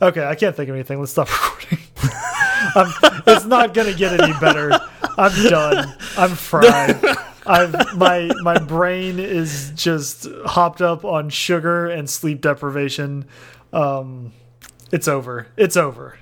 Okay, I can't think of anything. Let's stop recording. It's not gonna get any better. I'm done. I'm fried. I've my my brain is just hopped up on sugar and sleep deprivation. Um, it's over. It's over.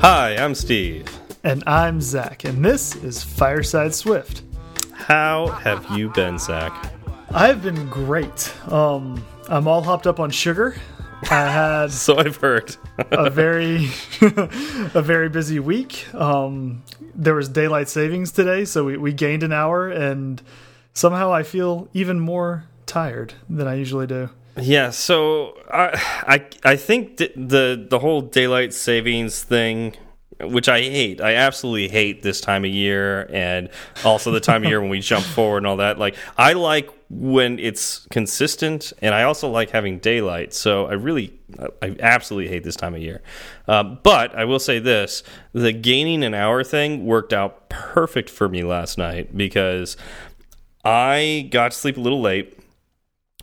Hi, I'm Steve. And I'm Zach, and this is Fireside Swift. How have you been, Zach? I've been great. Um, I'm all hopped up on sugar. I had So I've heard. a very a very busy week. Um, there was daylight savings today, so we, we gained an hour, and somehow I feel even more tired than I usually do. Yeah, so I I I think the the whole daylight savings thing which I hate. I absolutely hate this time of year and also the time of year when we jump forward and all that. Like I like when it's consistent and I also like having daylight. So I really I absolutely hate this time of year. Um, but I will say this, the gaining an hour thing worked out perfect for me last night because I got to sleep a little late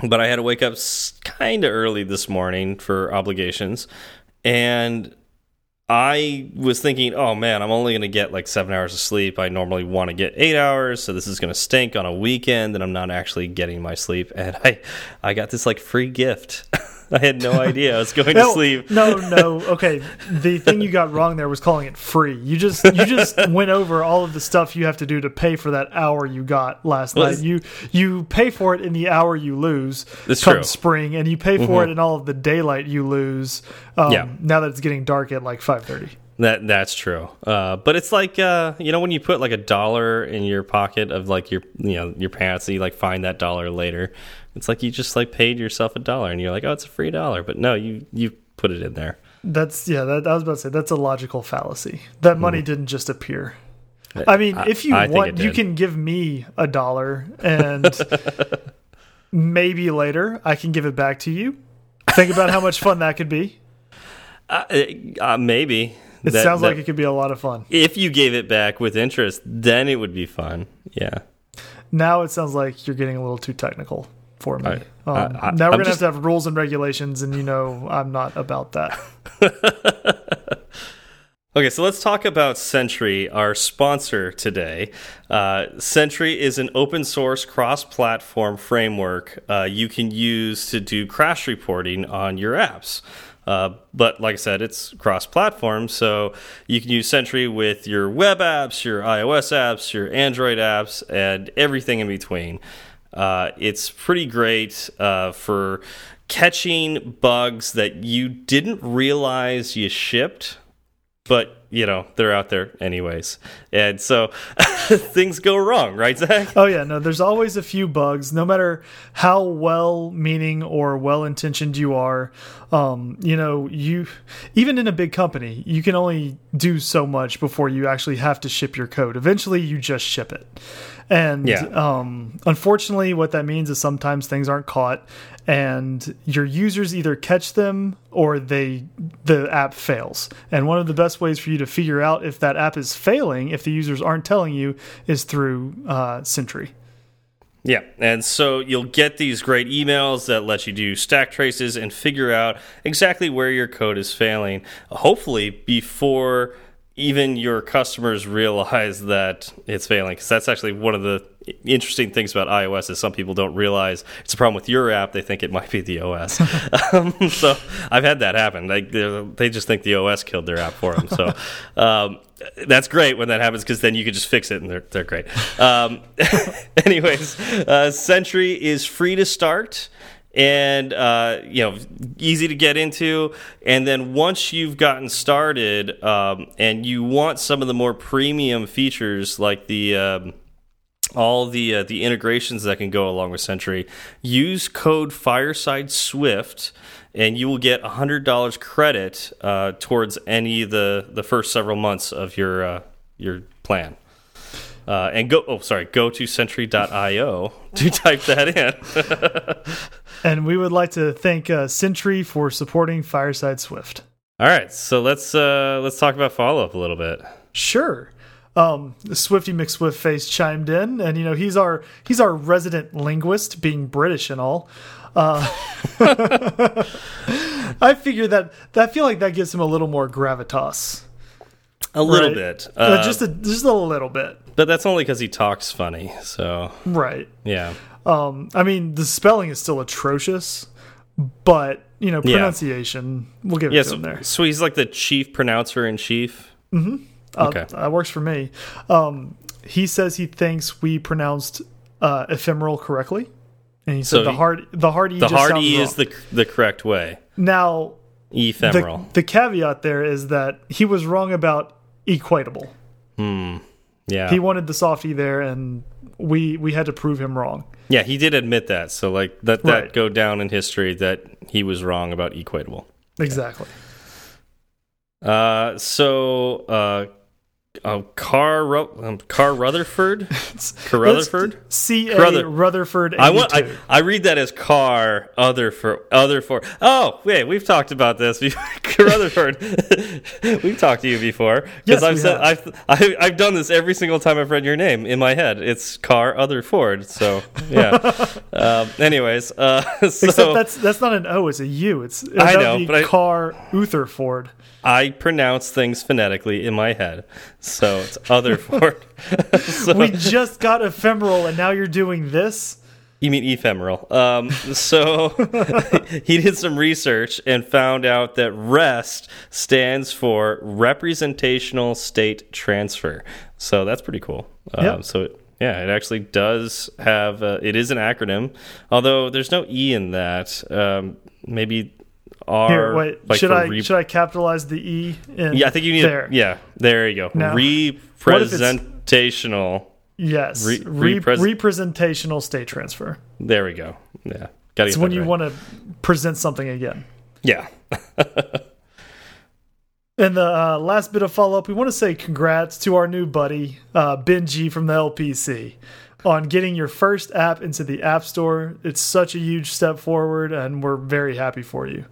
but I had to wake up kind of early this morning for obligations. And I was thinking, oh man, I'm only going to get like seven hours of sleep. I normally want to get eight hours, so this is going to stink on a weekend, and I'm not actually getting my sleep. And I, I got this like free gift. I had no idea I was going no, to sleep. No, no. Okay, the thing you got wrong there was calling it free. You just you just went over all of the stuff you have to do to pay for that hour you got last well, night. You you pay for it in the hour you lose come true. spring, and you pay for mm -hmm. it in all of the daylight you lose. Um, yeah. Now that it's getting dark at like five thirty. That that's true. Uh, but it's like uh, you know when you put like a dollar in your pocket of like your you know your parents, and you like find that dollar later. It's like you just like paid yourself a dollar, and you're like, oh, it's a free dollar. But no, you you put it in there. That's yeah. That, I was about to say that's a logical fallacy. That money mm. didn't just appear. I mean, I, if you I want, you can give me a dollar, and maybe later I can give it back to you. Think about how much fun that could be. Uh, uh, maybe it that, sounds that, like it could be a lot of fun. If you gave it back with interest, then it would be fun. Yeah. Now it sounds like you're getting a little too technical for me. I, um, I, now we're going to have to have rules and regulations, and you know I'm not about that. okay, so let's talk about Sentry, our sponsor today. Uh, Sentry is an open source cross platform framework uh, you can use to do crash reporting on your apps. Uh, but like I said, it's cross platform, so you can use Sentry with your web apps, your iOS apps, your Android apps, and everything in between. Uh, it's pretty great uh, for catching bugs that you didn't realize you shipped, but you know they're out there anyways. And so things go wrong right zach? Oh yeah no there's always a few bugs no matter how well meaning or well intentioned you are. Um, you know you even in a big company you can only do so much before you actually have to ship your code. Eventually you just ship it and yeah. um, unfortunately, what that means is sometimes things aren't caught, and your users either catch them or they the app fails. And one of the best ways for you to figure out if that app is failing, if the users aren't telling you, is through uh, Sentry. Yeah, and so you'll get these great emails that let you do stack traces and figure out exactly where your code is failing, hopefully before even your customers realize that it's failing because that's actually one of the interesting things about iOS is some people don't realize it's a problem with your app they think it might be the OS um, so I've had that happen. They, they just think the OS killed their app for them so um, that's great when that happens because then you can just fix it and they're, they're great. Um, anyways uh, Sentry is free to start and uh, you know easy to get into. And then once you've gotten started um, and you want some of the more premium features like the um, all the uh, the integrations that can go along with Sentry use code fireside swift and you will get $100 credit uh, towards any the the first several months of your uh, your plan uh, and go, oh, sorry, go to sentry.io to type that in. and we would like to thank uh, Sentry for supporting Fireside Swift. All right, so let's uh, let's talk about follow up a little bit. Sure. Um, Swifty McSwiftface chimed in, and you know he's our he's our resident linguist, being British and all. Uh, I figure that, that I feel like that gives him a little more gravitas. A little right? bit, Uh, uh, just a just a little bit, but that's only because he talks funny. So right? yeah, Um, I mean the spelling is still atrocious, but you know Yeah. pronunciation we'll give it yeah. to So, him there. so he's like the chief pronouncer in chief. Uh, Okay. that works for me. Um, he says he thinks we pronounced uh, ephemeral correctly, and he said So the hard the hard e The just hard E wrong. is the the correct way. now Ephemeral. the, the caveat there is that he was wrong about equatable. yeah. He wanted the softy there, and we we had to prove him wrong. yeah, he did admit that. So like let that Right. go down in history that he was wrong about equatable. Exactly. Uh, so uh, uh Car um, Car Rutherford, Carrutherford. C A Rutherford. I want. I, I read that as Car Otherford. Otherford. Oh wait, we've talked about this. before. Rutherford. we've talked to you before Yes, I've said have. I've I, I've done this every single time I've read your name in my head. It's Car Otherford. So yeah. um, anyways, uh, so Except that's that's not an O, it's a U. It's I know, but Car Utherford. I pronounce things phonetically in my head. So it's Otherford. so, We just got ephemeral, and now you're doing this. You mean ephemeral. Um, so he did some research and found out that REST stands for Representational State Transfer. So that's pretty cool. Um, So it, yeah, it actually does have. Uh, it is an acronym, although there's no e in that. Um, maybe R. Here, wait. like should I should I capitalize the E? In Yeah, I think you need. there. Yeah, there you go. Now, Representational. Yes. Re- Re repres- representational state transfer. There we go. Yeah, got It's when you want to present something again. Yeah. And the uh, last bit of follow up, we want to say congrats to our new buddy, uh, Benji from the LPC, on getting your first app into the App Store. It's such a huge step forward, and we're very happy for you.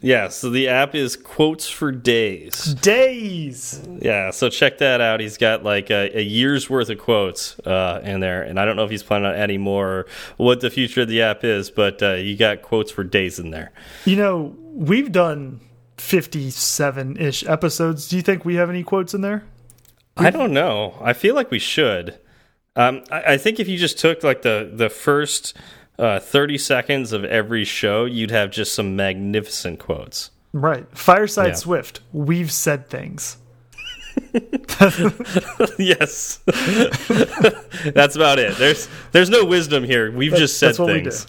Yeah, so the app is Quotes for Days. Days! Yeah, so check that out. He's got like a, a year's worth of quotes uh, in there, and I don't know if he's planning on adding more or what the future of the app is, but uh, you got quotes for days in there. You know, we've done 57 ish episodes. Do you think we have any quotes in there? I don't know. I feel like we should. Um, I, I think if you just took like the the first uh, thirty seconds of every show, you'd have just some magnificent quotes. Right. Fireside Yeah. Swift, we've said things. yes, that's about it. There's there's no wisdom here. We've just said that's what we things.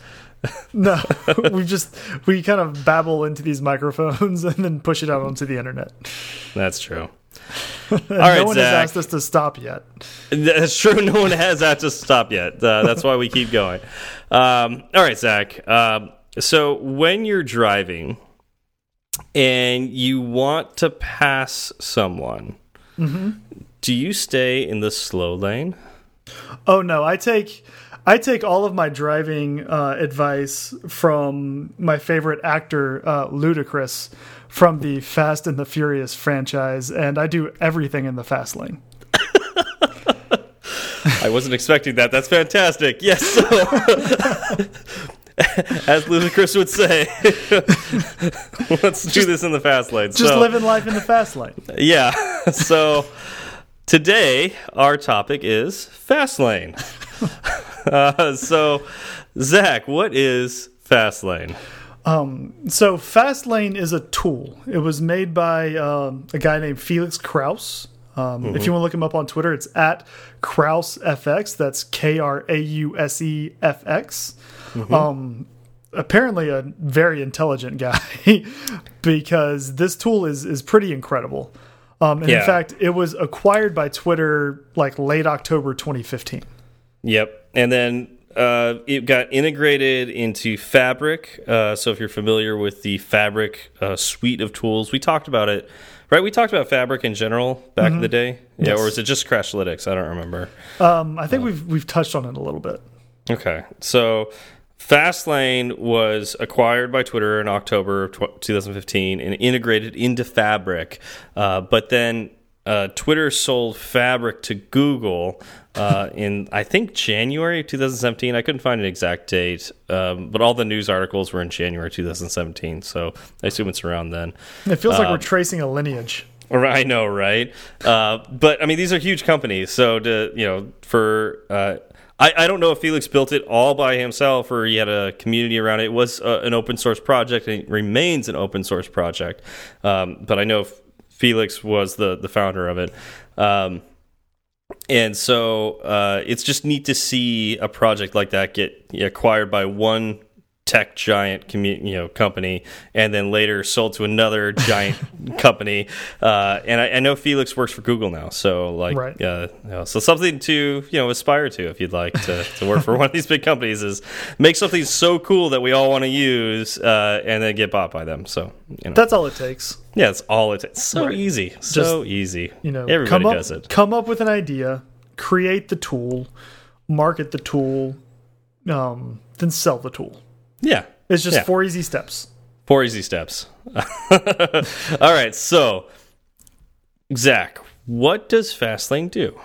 No, we just we kind of babble into these microphones and then push it out onto the internet. That's true. All right, no one Zach. has asked us to stop yet. That's true. No one has asked us to stop yet. Uh, that's why we keep going. Um, all right, Zach. Um, so when you're driving and you want to pass someone, do you stay in the slow lane? Oh no, I take I take all of my driving uh, advice from my favorite actor, uh, Ludacris, from the Fast and the Furious franchise, and I do everything in the fast lane. I wasn't expecting that. That's fantastic. Yes. So, as Ludacris would say, let's do this in the fast lane. Just so, living life in the fast lane. Yeah. So today our topic is Fastlane. uh, so Zach, what is Fastlane? So Fastlane is a tool. It was made by um, a guy named Felix Krause. Um, If you want to look him up on Twitter, it's at KrauseFX. That's K R A U S E F X. Um, apparently, a very intelligent guy because this tool is is pretty incredible. Um, and Yeah. in fact, it was acquired by Twitter like late October 2015. Yep. And then uh, it got integrated into Fabric. Uh, so if you're familiar with the Fabric uh, suite of tools, we talked about it. Right, we talked about Fabric in general back in the day, yeah, Yes. or is it just Crashlytics? I don't remember. Um, I think we've we've touched on it a little bit. Okay. So Fastlane was acquired by Twitter in October of 2015 and integrated into Fabric. Uh, but then uh, Twitter sold Fabric to Google uh, in, I think, January 2017. I couldn't find an exact date, um, but all the news articles were in January 2017. So I assume it's around then. It feels like we're tracing a lineage. I know, right? Uh, but I mean, these are huge companies, so to you know, for uh, I, I don't know if Felix built it all by himself or he had a community around it. It was uh, an open source project and it remains an open source project. Um, but I know Felix was the the founder of it. Um, and so uh, it's just neat to see a project like that get acquired by one tech giant you know company and then later sold to another giant company uh, and I, I, know felix works for google now so like right. uh, you know, so something to you know aspire to if you'd like to, to work for one of these big companies is make something so cool that we all want to use uh, and then get bought by them so you know. that's all it takes yeah that's all it takes so right. easy so Just, easy you know everybody up, does it come up with an idea create the tool market the tool um, then sell the tool yeah. It's just yeah. four easy steps. Four easy steps. All right. So, Zach, what does Fastlane do?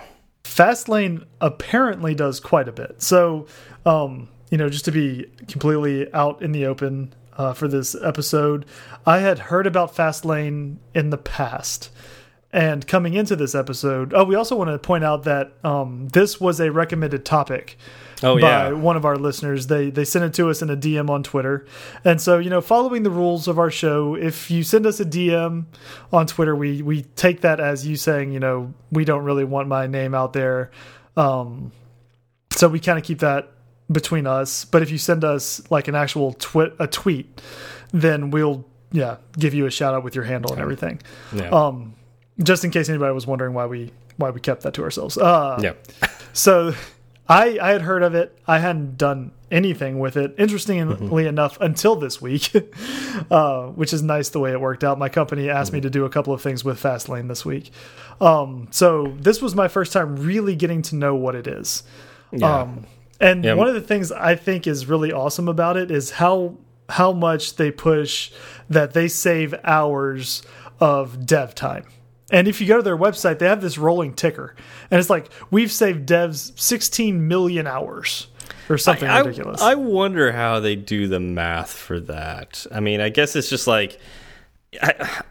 Fastlane apparently does quite a bit. So, um, you know, just to be completely out in the open uh, for this episode, I had heard about Fastlane in the past. And coming into this episode, oh, we also want to point out that um, this was a recommended topic oh, by yeah. one of our listeners. They they sent it to us in a DM on Twitter, and so you know, following the rules of our show, if you send us a DM on Twitter, we we take that as you saying, you know, we don't really want my name out there, um, so we kind of keep that between us. But if you send us like an actual twit a tweet, then we'll yeah give you a shout out with your handle and everything. Yeah. Um, just in case anybody was wondering why we why we kept that to ourselves. Uh, yeah. so I I had heard of it. I hadn't done anything with it. Interestingly mm -hmm. enough, until this week, uh, which is nice the way it worked out. My company asked mm -hmm. me to do a couple of things with Fastlane this week. Um, so this was my first time really getting to know what it is. Yeah. Um, and yeah. one of the things I think is really awesome about it is how how much they push that they save hours of dev time. And if you go to their website, they have this rolling ticker, and it's like we've saved devs 16 million hours or something I, ridiculous. I, I wonder how they do the math for that. I mean, I guess it's just like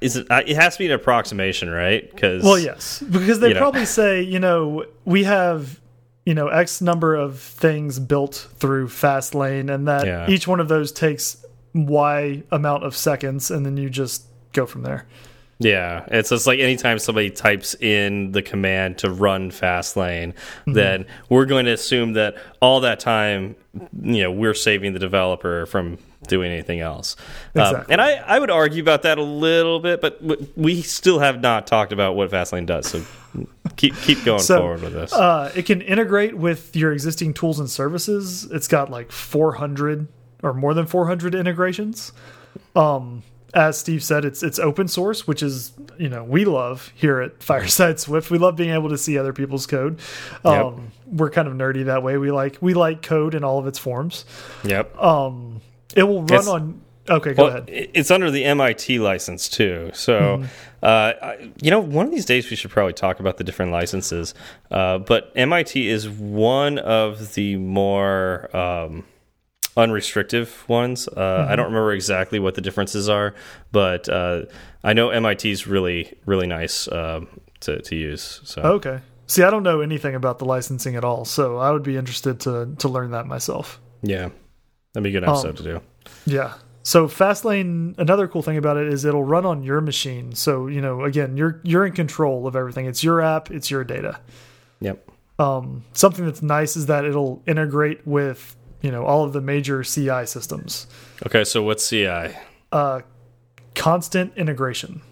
is it it has to be an approximation right because well yes because they probably know. say you know we have you know x number of things built through fastlane and that yeah. each one of those takes y amount of seconds and then you just go from there yeah, it's just like anytime somebody types in the command to run Fastlane, mm -hmm. then we're going to assume that all that time, you know, we're saving the developer from doing anything else. Um, exactly. Um, and I, I would argue about that a little bit, but we still have not talked about what Fastlane does. So keep keep going so, forward with this. Uh, it can integrate with your existing tools and services. It's got like 400 or more than 400 integrations. Um, as Steve said, it's it's open source, which is you know we love here at Fireside Swift. We love being able to see other people's code. Um, yep. We're kind of nerdy that way. We like we like code in all of its forms. Yep. Um, it will run it's, on. Okay, go well, ahead. It's under the MIT license too. So, mm -hmm. uh, you know, one of these days we should probably talk about the different licenses. Uh, but MIT is one of the more um, unrestrictive ones. Uh, mm -hmm. I mm-hmm. don't remember exactly what the differences are, but uh, I know MIT is really really nice uh, to to use. So okay. See, I don't know anything about the licensing at all, so I would be interested to to learn that myself. Yeah, that'd be a good episode um, to do. Yeah. So Fastlane, another cool thing about it is it'll run on your machine. So you know, again, you're you're in control of everything. It's your app. It's your data. Yep. Um, something that's nice is that it'll integrate with you know all of the major CI systems. Okay, so what's CI? Uh, constant integration.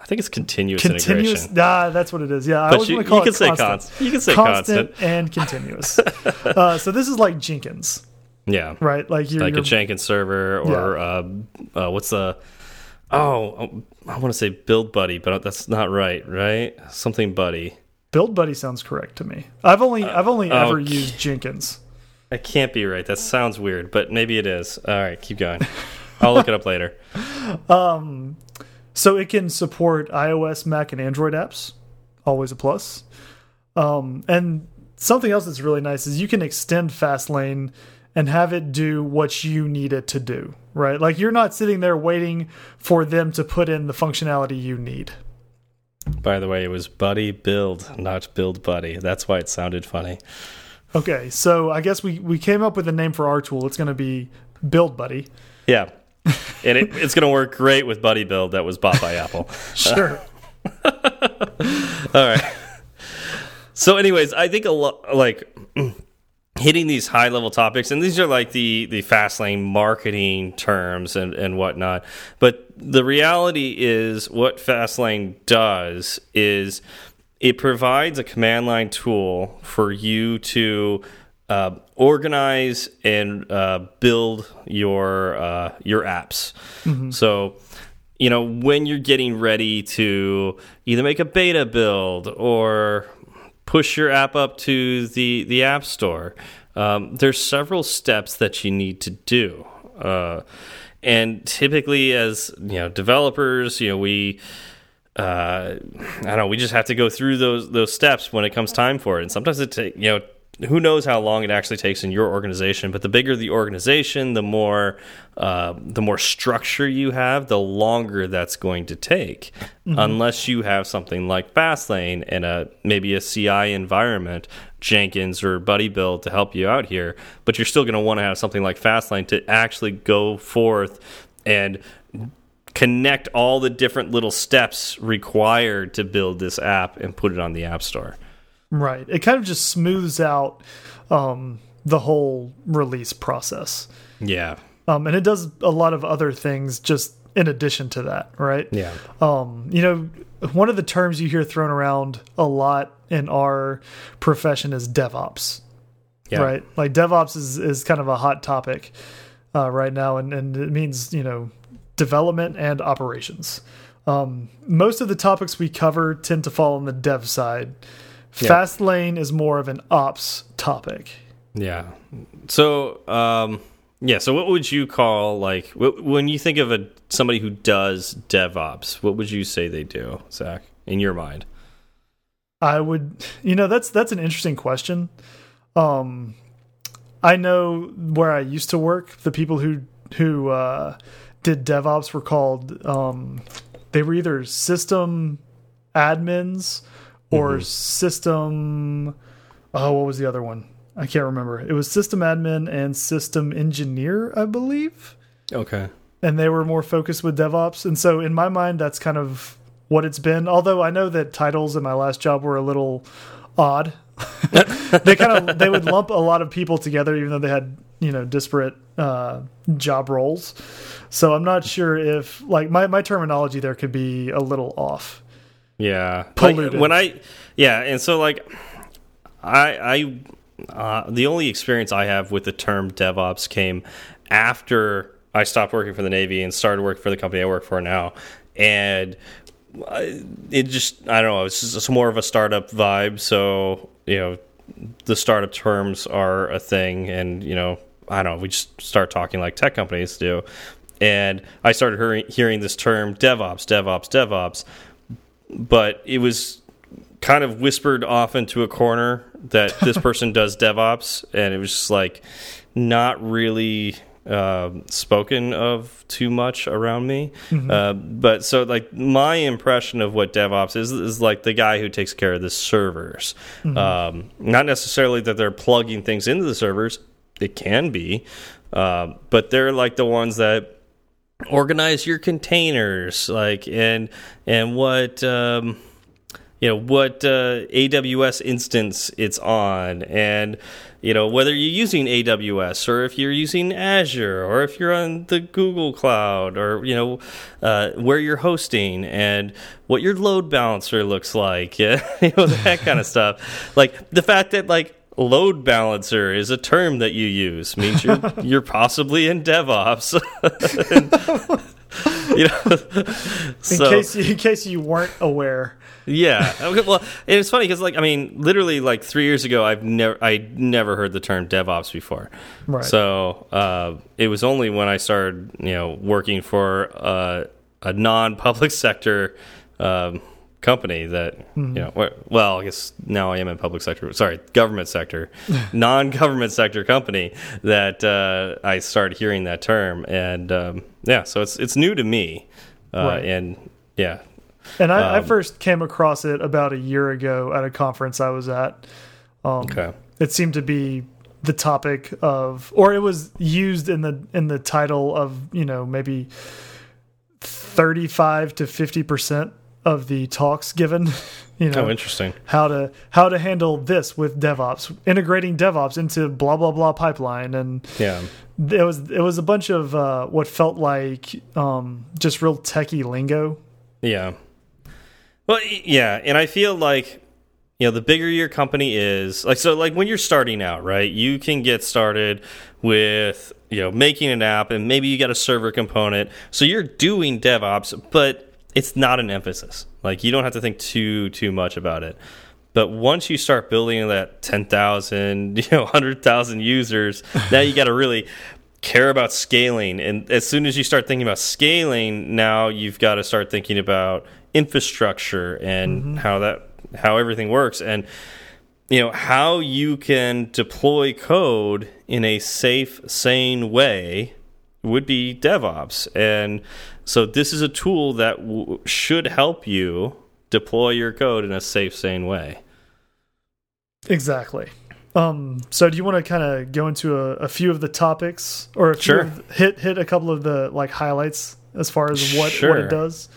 I think it's continuous, continuous integration. Ah, that's what it is. Yeah, but I was going to call you it can constant. say constant. You can say constant, constant. and continuous. uh, so this is like Jenkins. Yeah. Right. Like you're, like you're, a Jenkins server, or yeah. uh, uh, what's the? Oh, I want to say Build Buddy, but that's not right. Right? Something Buddy. Build Buddy sounds correct to me. I've only I've only ever used Jenkins. That can't be right. That sounds weird, but maybe it is. All right, keep going. I'll look it up later. Um, so it can support iOS, Mac, and Android apps. Always a plus. Um, and something else that's really nice is you can extend Fastlane and have it do what you need it to do, right? Like you're not sitting there waiting for them to put in the functionality you need. By the way, it was Buddy Build, not Build Buddy. That's why it sounded funny. Okay, so I guess we we came up with a name for our tool. It's going to be Build Buddy. Yeah. and it, it's going to work great with Buddy Build that was bought by Apple. Sure. All right. So, anyways, I think a lot like hitting these high level topics, and these are like the the fast lane marketing terms and and whatnot. But the reality is, what Fastlane does is it provides a command line tool for you to uh, organize and uh, build your uh, your apps. Mm -hmm. So you know when you're getting ready to either make a beta build or push your app up to the the app store um, there's several steps that you need to do uh, and typically as you know developers you know we uh, I don't know we just have to go through those those steps when it comes time for it and sometimes it take you know who knows how long it actually takes in your organization but the bigger the organization the more uh, the more structure you have the longer that's going to take mm -hmm. unless you have something like fastlane and a maybe a ci environment jenkins or buddy build to help you out here but you're still going to want to have something like fastlane to actually go forth and connect all the different little steps required to build this app and put it on the app store Right. It kind of just smooths out um, the whole release process. Yeah. Um, and it does a lot of other things just in addition to that, right? Yeah. Um, you know, one of the terms you hear thrown around a lot in our profession is DevOps. Yeah. Right? Like DevOps is is kind of a hot topic uh, right now and and it means, you know, development and operations. Um, most of the topics we cover tend to fall on the dev side. Yeah. Fast lane is more of an ops topic. Yeah. So, um, yeah. So, what would you call like when you think of a somebody who does DevOps? What would you say they do, Zach, in your mind? I would, you know, that's that's an interesting question. Um, I know where I used to work. The people who who uh, did DevOps were called. Um, they were either system admins or mm -hmm. system. Oh, what was the other one? I can't remember. It was system admin and system engineer, I believe. Okay. And they were more focused with DevOps, and so in my mind, that's kind of what it's been. Although I know that titles in my last job were a little odd. they kind of they would lump a lot of people together, even though they had you know disparate uh, job roles. So I'm not sure if like my my terminology there could be a little off. Yeah, like, when I yeah, and so like I I uh, the only experience I have with the term DevOps came after I stopped working for the Navy and started working for the company I work for now, and it just I don't know it's just more of a startup vibe. So you know the startup terms are a thing, and you know I don't know we just start talking like tech companies do, and I started hearing, hearing this term DevOps, DevOps, DevOps. But it was kind of whispered off into a corner that this person does DevOps, and it was just like not really uh, spoken of too much around me. Mm -hmm. uh, but so, like, my impression of what DevOps is is like the guy who takes care of the servers. Mm -hmm. um, not necessarily that they're plugging things into the servers, it can be, uh, but they're like the ones that organize your containers like and and what um, you know what uh, AWS instance it's on and you know whether you're using AWS or if you're using Azure or if you're on the Google Cloud or you know uh, where you're hosting and what your load balancer looks like you know that kind of stuff like the fact that like load balancer is a term that you use means you're you're possibly in DevOps. you know, in case in case you weren't aware. Yeah. Okay, well, and it's funny because, like, I mean, literally, like three years ago, I've never, I never heard the term DevOps before. Right. So uh, it was only when I started, you know, working for uh, a non-public sector um, company that, you know, well, I guess now I am in public sector. Sorry, government sector, non-government sector company that uh, I started hearing that term, and um, yeah, so it's it's new to me, uh, Right. and yeah, And I, I Um, first came across it about a year ago at a conference I was at. Um, okay. It seemed to be the topic of, or it was used in the in the title of, you know, maybe thirty five to fifty percent of the talks given. You know, Oh, interesting. how to how to handle this with DevOps, integrating DevOps into blah blah blah pipeline, and Yeah. it was it was a bunch of uh, what felt like um, just real techie lingo. Yeah. Well, yeah, and I feel like you know the bigger your company is, like so, like when you're starting out, right? You can get started with you know making an app, and maybe you got a server component, so you're doing DevOps, but it's not an emphasis. Like you don't have to think too too much about it. But once you start building that 10,000, you know, 100,000 users, now you got to really care about scaling. And as soon as you start thinking about scaling, now you've got to start thinking about infrastructure and how that how everything works and you know how you can deploy code in a safe, sane way would be DevOps. And so this is a tool that w should help you deploy your code in a safe, sane way. Exactly. Um, so do you want to kind of go into a, a few of the topics or Sure. of- hit hit a couple of the like highlights as far as what what it does?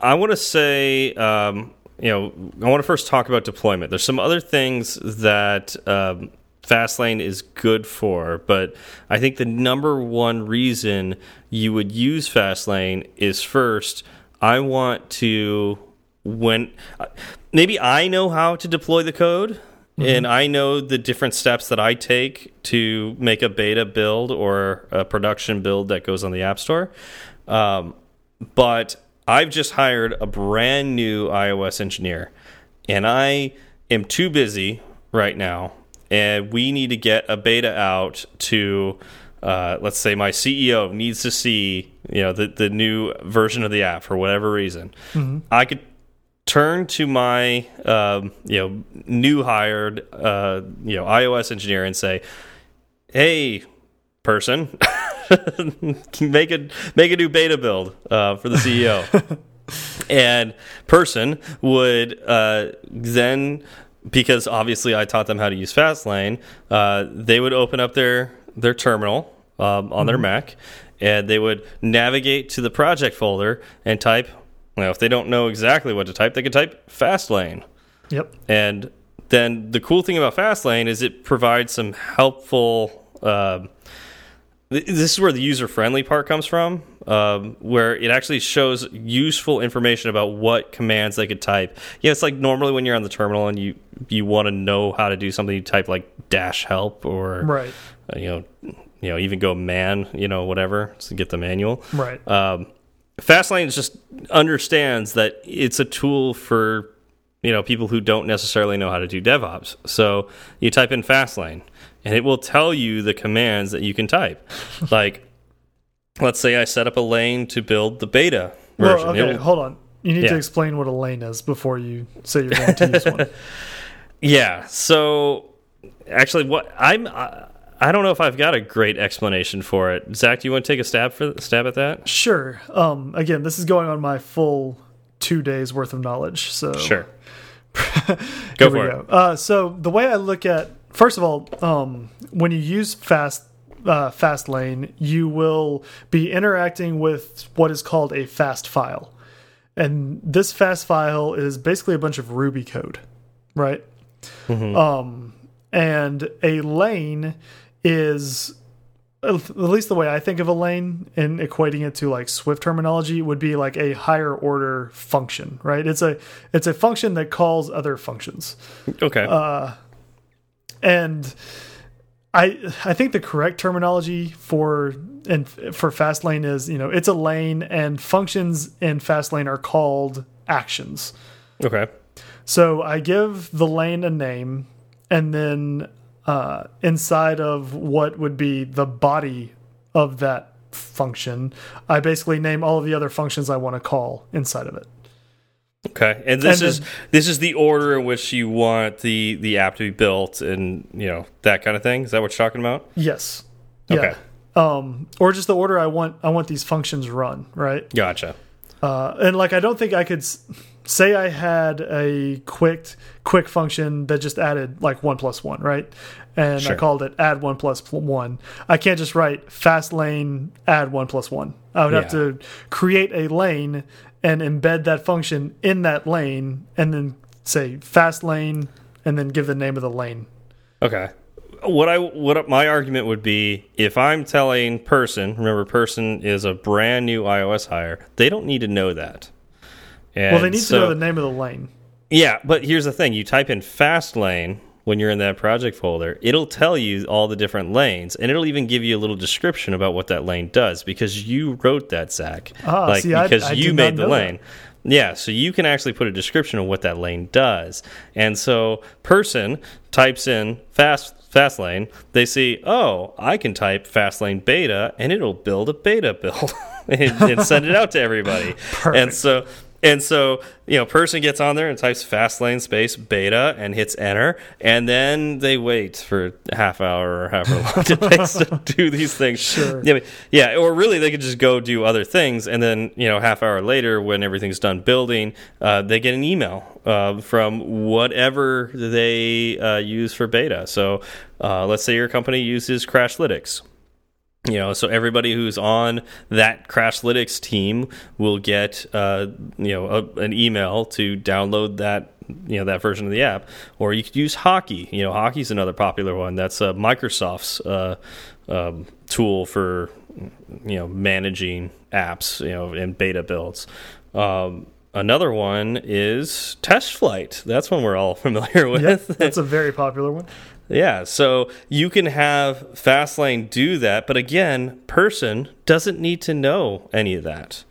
I want to say, um, you know, I want to first talk about deployment. There's some other things that um, Fastlane is good for, but I think the number one reason you would use Fastlane is first, I want to when uh, maybe I know how to deploy the code. And I know the different steps that I take to make a beta build or a production build that goes on the App Store. Um, but I've just hired a brand new iOS engineer, and I am too busy right now, and we need to get a beta out to. Uh, let's say my CEO needs to see, you know, the the new version of the app for whatever reason. I could turn to my, um, you know, new hired, uh, you know, iOS engineer and say, "Hey, person, make a make a new beta build uh, for the CEO. and person would uh, then, because obviously I taught them how to use Fastlane, uh, they would open up their their terminal um, on their Mac, and they would navigate to the project folder and type. Well, if they don't know exactly what to type, they could type Fastlane. Yep. And then the cool thing about Fastlane is it provides some helpful. Th- this is where the user friendly part comes from, um, where it actually shows useful information about what commands they could type. Yeah, it's like normally when you're on the terminal and you you want to know how to do something, you type like dash help or Right. uh, you know you know even go man you know whatever to get the manual. Right. Um, Fastlane just understands that it's a tool for you know people who don't necessarily know how to do DevOps. So you type in Fastlane, and it will tell you the commands that you can type. like, let's say I set up a lane to build the beta version. well, okay, It'll- hold on. You need Yeah. to explain what a lane is before you say you're going to use one. Yeah. So actually, what I'm. I, I don't know if I've got a great explanation for it. Zach, do you want to take a stab for stab at that? Sure. Um, again, this is going on my full two days worth of knowledge. So Sure. Go for go. Uh, so the way I look at, first of all, um, when you use fast uh, fast lane, you will be interacting with what is called a fast file, and this fast file is basically a bunch of Ruby code, right? Um, and a lane is at least the way I think of a lane and equating it to like Swift terminology would be like a higher order function, right? It's a it's a function that calls other functions. Okay. Uh, And I I think the correct terminology for and for Fastlane is you know it's a lane and functions in Fastlane are called actions. Okay. So I give the lane a name, and then uh, inside of what would be the body of that function, I basically name all of the other functions I want to call inside of it. Okay, and this And is then- this is the order in which you want the the app to be built, and you know that kind of thing. Is that what you're talking about? Yes. Okay. Yeah. Um, or just the order I want. I want these functions run right. Gotcha. Uh, and like I don't think I could s- say I had a quick quick function that just added like one plus one, right? And Sure. I called it add one one. I can't just write fast lane add one plus one. I would have to create a lane and embed that function in that lane, and then say fast lane, and then give the name of the lane. Okay. What I what my argument would be if I'm telling person, remember person is a brand new iOS hire, they don't need to know that. And well, they need so, to know the name of the lane. Yeah, but here's the thing: you type in fast lane when you're in that project folder, it'll tell you all the different lanes, and it'll even give you a little description about what that lane does because you wrote that, Zach. Ah, like see, I- because I you made the know that. lane. Yeah, so you can actually put a description of what that lane does, and so person types in fast fast lane. They see, oh, I can type fast lane beta, and it'll build a beta build and, and send it out to everybody. Perfect. And so and so, you know, person gets on there and types fastlane space beta and hits enter, and then they wait for a half hour or however long it takes to do these things. Sure. Yeah, yeah, or really they could just go do other things, and then you know, half hour later, when everything's done building, uh, they get an email uh, from whatever they uh, use for beta. So, uh, let's say your company uses Crashlytics you know so everybody who's on that crashlytics team will get uh, you know a, an email to download that you know that version of the app. Or you could use hockey. You know hockey's another popular one. That's uh, microsoft's uh, um, tool for you know managing apps you know and beta builds. Um, another one is test flight. That's one we're all familiar with. Yep, that's a very popular one. Yeah, so you can have Fastlane do that, but again, person doesn't need to know any of that.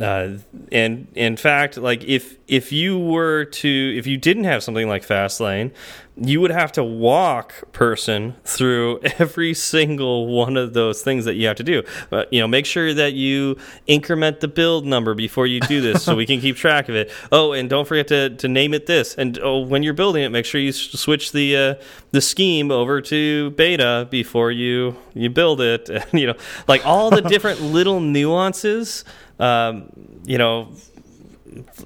Uh, and in fact, like if if you were to if you didn't have something like Fastlane, you would have to walk person through every single one of those things that you have to do. But you know, make sure that you increment the build number before you do this, so we can keep track of it. Oh, and don't forget to to name it this. And oh, when you're building it, make sure you switch the uh, the scheme over to beta before you you build it. And you know, like all the different little nuances. Um, you know,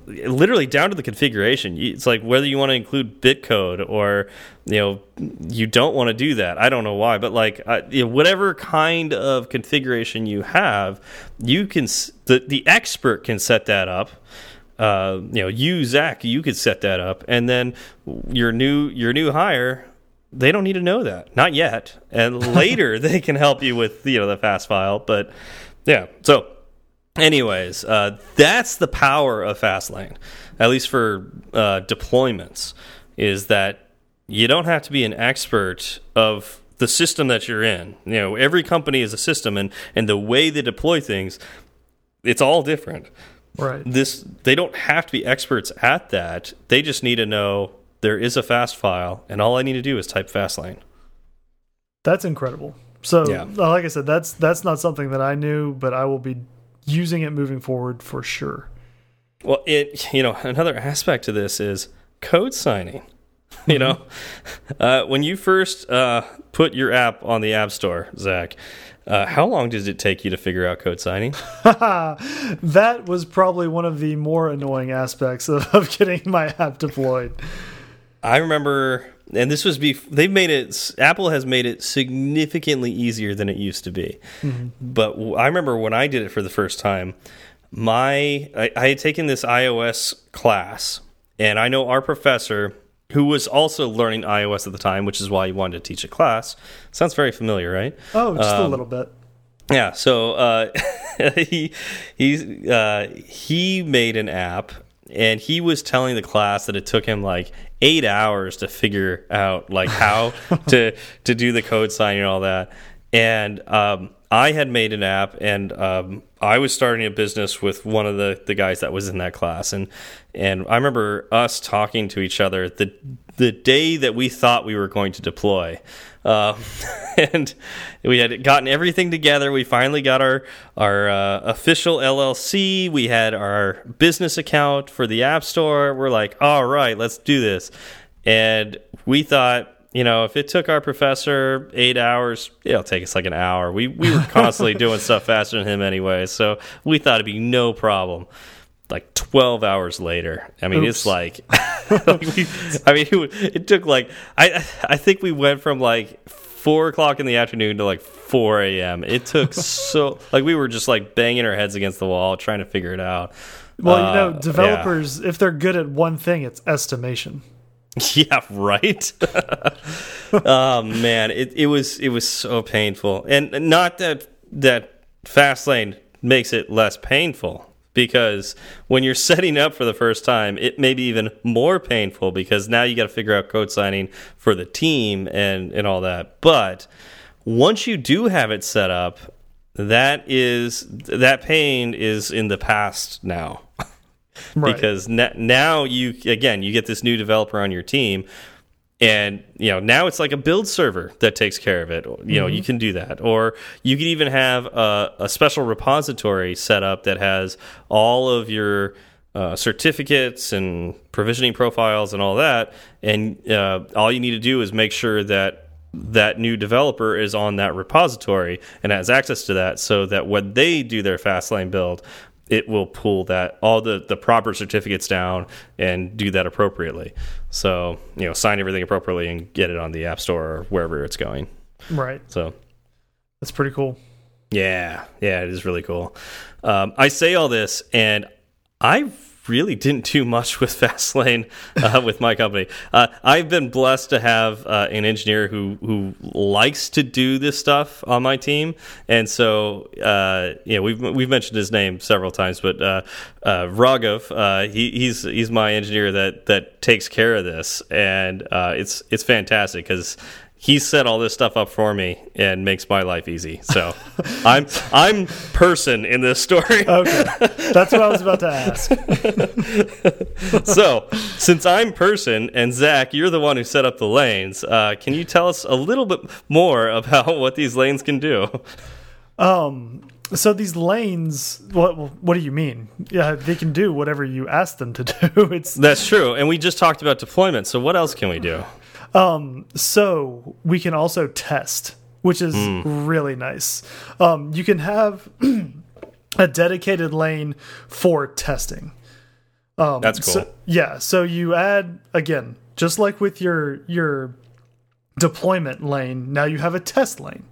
literally down to the configuration. It's like whether you want to include bitcode or you know you don't want to do that. I don't know why, but like uh, you know, whatever kind of configuration you have, you can the the expert can set that up. Uh, you know, you Zach, you could set that up, and then your new your new hire. They don't need to know that, not yet. And later they can help you with you know the fast file. But yeah, so Anyways, uh, that's the power of Fastlane, at least for uh, deployments, is that you don't have to be an expert of the system that you're in. You know, every company is a system, and and the way they deploy things, it's all different. Right. This they don't have to be experts at that. They just need to know there is a fast file, and all I need to do is type Fastlane. That's incredible. So, Yeah. like I said, that's that's not something that I knew, but I will be using it moving forward for sure. Well, it you know another aspect to this is code signing. You know, uh, when you first uh, put your app on the App Store, Zach, uh, how long did it take you to figure out code signing? that was probably one of the more annoying aspects of, of getting my app deployed. I remember, and this was bef they've made it. Apple has made it significantly easier than it used to be. But w- I remember when I did it for the first time, my I, I had taken this iOS class, and I know our professor, who was also learning iOS at the time, which is why he wanted to teach a class. Sounds very familiar, right? Oh, just a Um, little bit. Yeah, so uh, he he uh, he made an app, and he was telling the class that it took him like eight hours to figure out like how to to do the code signing and all that. And um, I had made an app, and um, I was starting a business with one of the the guys that was in that class, and and I remember us talking to each other the the day that we thought we were going to deploy. Uh, and we had gotten everything together. We finally got our our uh, official LLC. We had our business account for the App Store. We're like, all right, let's do this. And we thought you know, if it took our professor eight hours, it'll take us like an hour. We we were constantly doing stuff faster than him anyway, so we thought it'd be no problem. Like twelve hours later, I mean, Oops. it's like, like we, I mean, it, it took like I I think we went from like four o'clock in the afternoon to like 4 a.m. It took so like we were just like banging our heads against the wall trying to figure it out. Well, uh, you know, uh, developers, yeah. if they're good at one thing, it's estimation. Yeah, right. oh man, it it was it was so painful, and not that that Fastlane makes it less painful because when you're setting up for the first time, it may be even more painful because now you got to figure out code signing for the team and and all that. But once you do have it set up, that is that pain is in the past now. right. because now you again you get this new developer on your team and you know now it's like a build server that takes care of it you mm -hmm. know you mm-hmm. can do that or you could even have a, a special repository set up that has all of your uh, certificates and provisioning profiles and all that and uh, all you need to do is make sure that that new developer is on that repository and has access to that so that when they do their fastlane build it will pull that all the the proper certificates down and do that appropriately. So you know, sign everything appropriately and get it on the App Store or wherever it's going. Right. So that's pretty cool. Yeah, yeah, it is really cool. Um, I say all this, and I really didn't do much with Fastlane uh, with my company. Uh, I've been blessed to have uh, an engineer who who likes to do this stuff on my team, and so uh, yeah, we've we've mentioned his name several times, but uh, uh, Raghav, he, he's he's my engineer that that takes care of this, and it's it's fantastic because he set all this stuff up for me and makes my life easy. So I'm I'm person in this story. okay, that's what I was about to ask. so since I'm person and Zach, you're the one who set up the lanes. Uh, can you tell us a little bit more about what these lanes can do? Um. So these lanes, what what do you mean? Yeah, they can do whatever you ask them to do. It's that's true, and we just talked about deployment. So what else can we do? Um, so we can also test, which is mm. really nice. Um, you can have a dedicated lane for testing. Um, That's cool. So, yeah. So you add again, just like with your your deployment lane, now you have a test lane.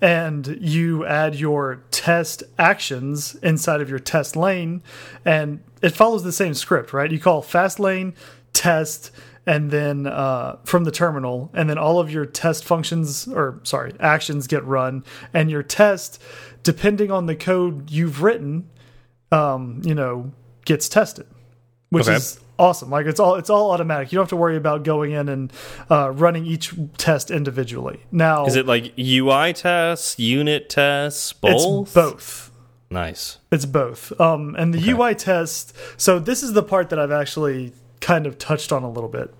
And you add your test actions inside of your test lane, and it follows the same script, right? You call fastlane test and then uh, from the terminal, and then all of your test functions or sorry actions get run, and your test, depending on the code you've written, um, you know, gets tested, which okay. is awesome. Like it's all it's all automatic. You don't have to worry about going in and uh, running each test individually. Now, is it like UI tests, unit tests, both? It's both. Nice. It's both. Um, and the okay. UI test. So this is the part that I've actually kind of touched on a little bit.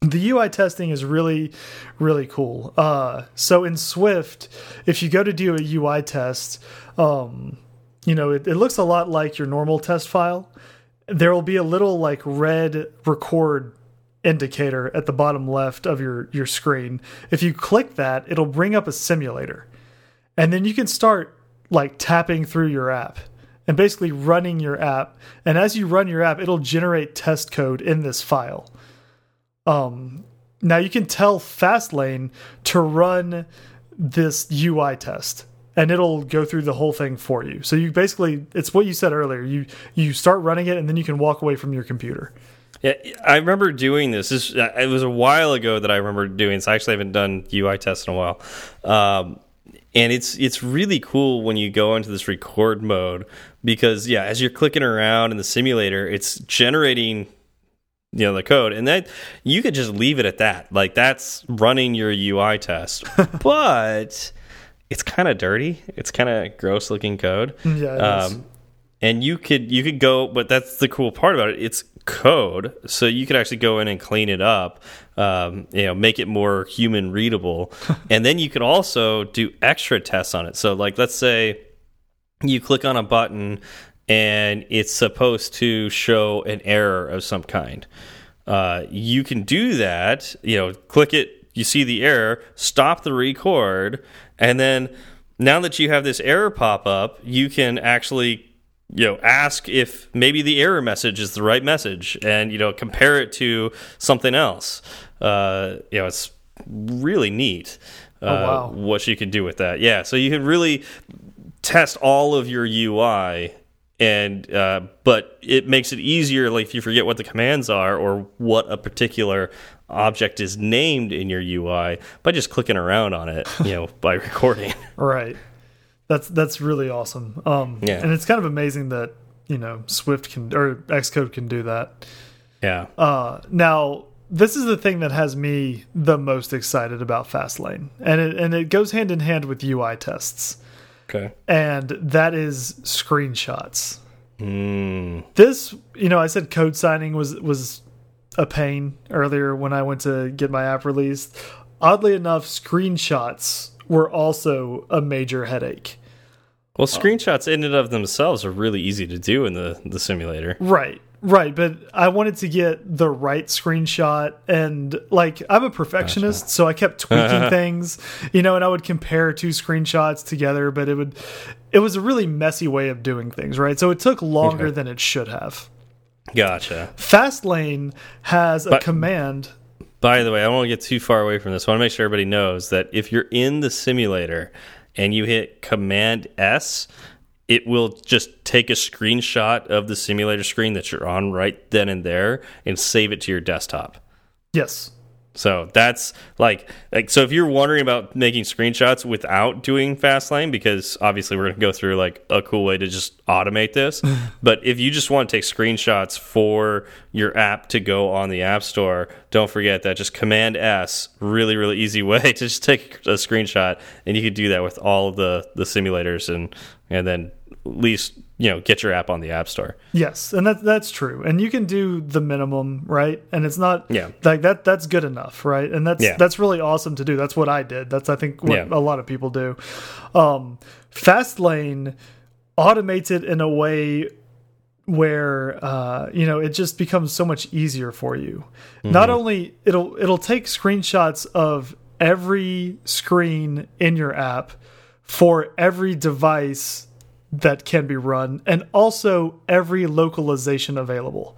The UI testing is really, really cool. Uh, so in Swift, if you go to do a UI test, um, you know, it, it looks a lot like your normal test file. There will be a little like red record indicator at the bottom left of your your screen. If you click that, it'll bring up a simulator. And then you can start like tapping through your app and basically running your app. And as you run your app, it'll generate test code in this file. Um, now you can tell Fastlane to run this UI test and it'll go through the whole thing for you. So you basically it's what you said earlier. You you start running it and then you can walk away from your computer. Yeah, I remember doing this. this it was a while ago that I remember doing this. I actually haven't done UI tests in a while. Um, and it's it's really cool when you go into this record mode because yeah, as you're clicking around in the simulator, it's generating you know the code. And that you could just leave it at that. Like that's running your ui test. But it's kind of dirty. It's kind of gross looking code. Yeah, um, and you could you could go but that's the cool part about it. It's code so you could actually go in and clean it up um, you know make it more human readable. And then you could also do extra tests on it. So like let's say you click on a button and it's supposed to show an error of some kind. Uh, you can do that, you know, click it, you see the error, stop the record, and then now that you have this error pop up, you can actually you know ask if maybe the error message is the right message and you know compare it to something else uh you know it's really neat uh, wow. what you can do with that yeah so you can really test all of your UI and uh, but it makes it easier like if you forget what the commands are or what a particular object is named in your UI by just clicking around on it you know by recording Right. That's that's really awesome. Um, Yeah. and it's kind of amazing that you know Swift can or Xcode can do that. yeah Uh, now this is the thing that has me the most excited about Fastlane, and it and it goes hand in hand with UI tests, okay and that is screenshots. mm, This, you know, I said code signing was was a pain earlier when I went to get my app released. Oddly enough, screenshots were also a major headache. well screenshots in and of themselves are really easy to do in the the simulator Right, right. But I wanted to get the right screenshot. And like, I'm a perfectionist, so I kept tweaking things, you know, and I would compare two screenshots together, but it would, it was a really messy way of doing things, right? So it took longer Okay. than it should have. gotcha Fastlane has a But- command. By the way, I to get too far away from this. I want to make sure everybody knows that if you're in the simulator and you hit Command S, it will just take a screenshot of the simulator screen that you're on right then and there and save it to your desktop. Yes. So that's like like so if you're wondering about making screenshots without doing Fastlane, because obviously we're gonna go through like a cool way to just automate this. but if you just want to take screenshots for your app to go on the App Store, don't forget that just Command S, really, really easy way to just take a screenshot and you can do that with all of the the simulators and and then least you know get your app on the App Store. Yes, and that that's true. And you can do the minimum, right? And it's not Yeah. like that that's good enough, right? And that's Yeah. that's really awesome to do. That's what I did. That's I think what Yeah. a lot of people do. Um Fastlane automates it in a way where uh you know it just becomes so much easier for you. Not only it'll it'll take screenshots of every screen in your app for every device that can be run and also every localization available.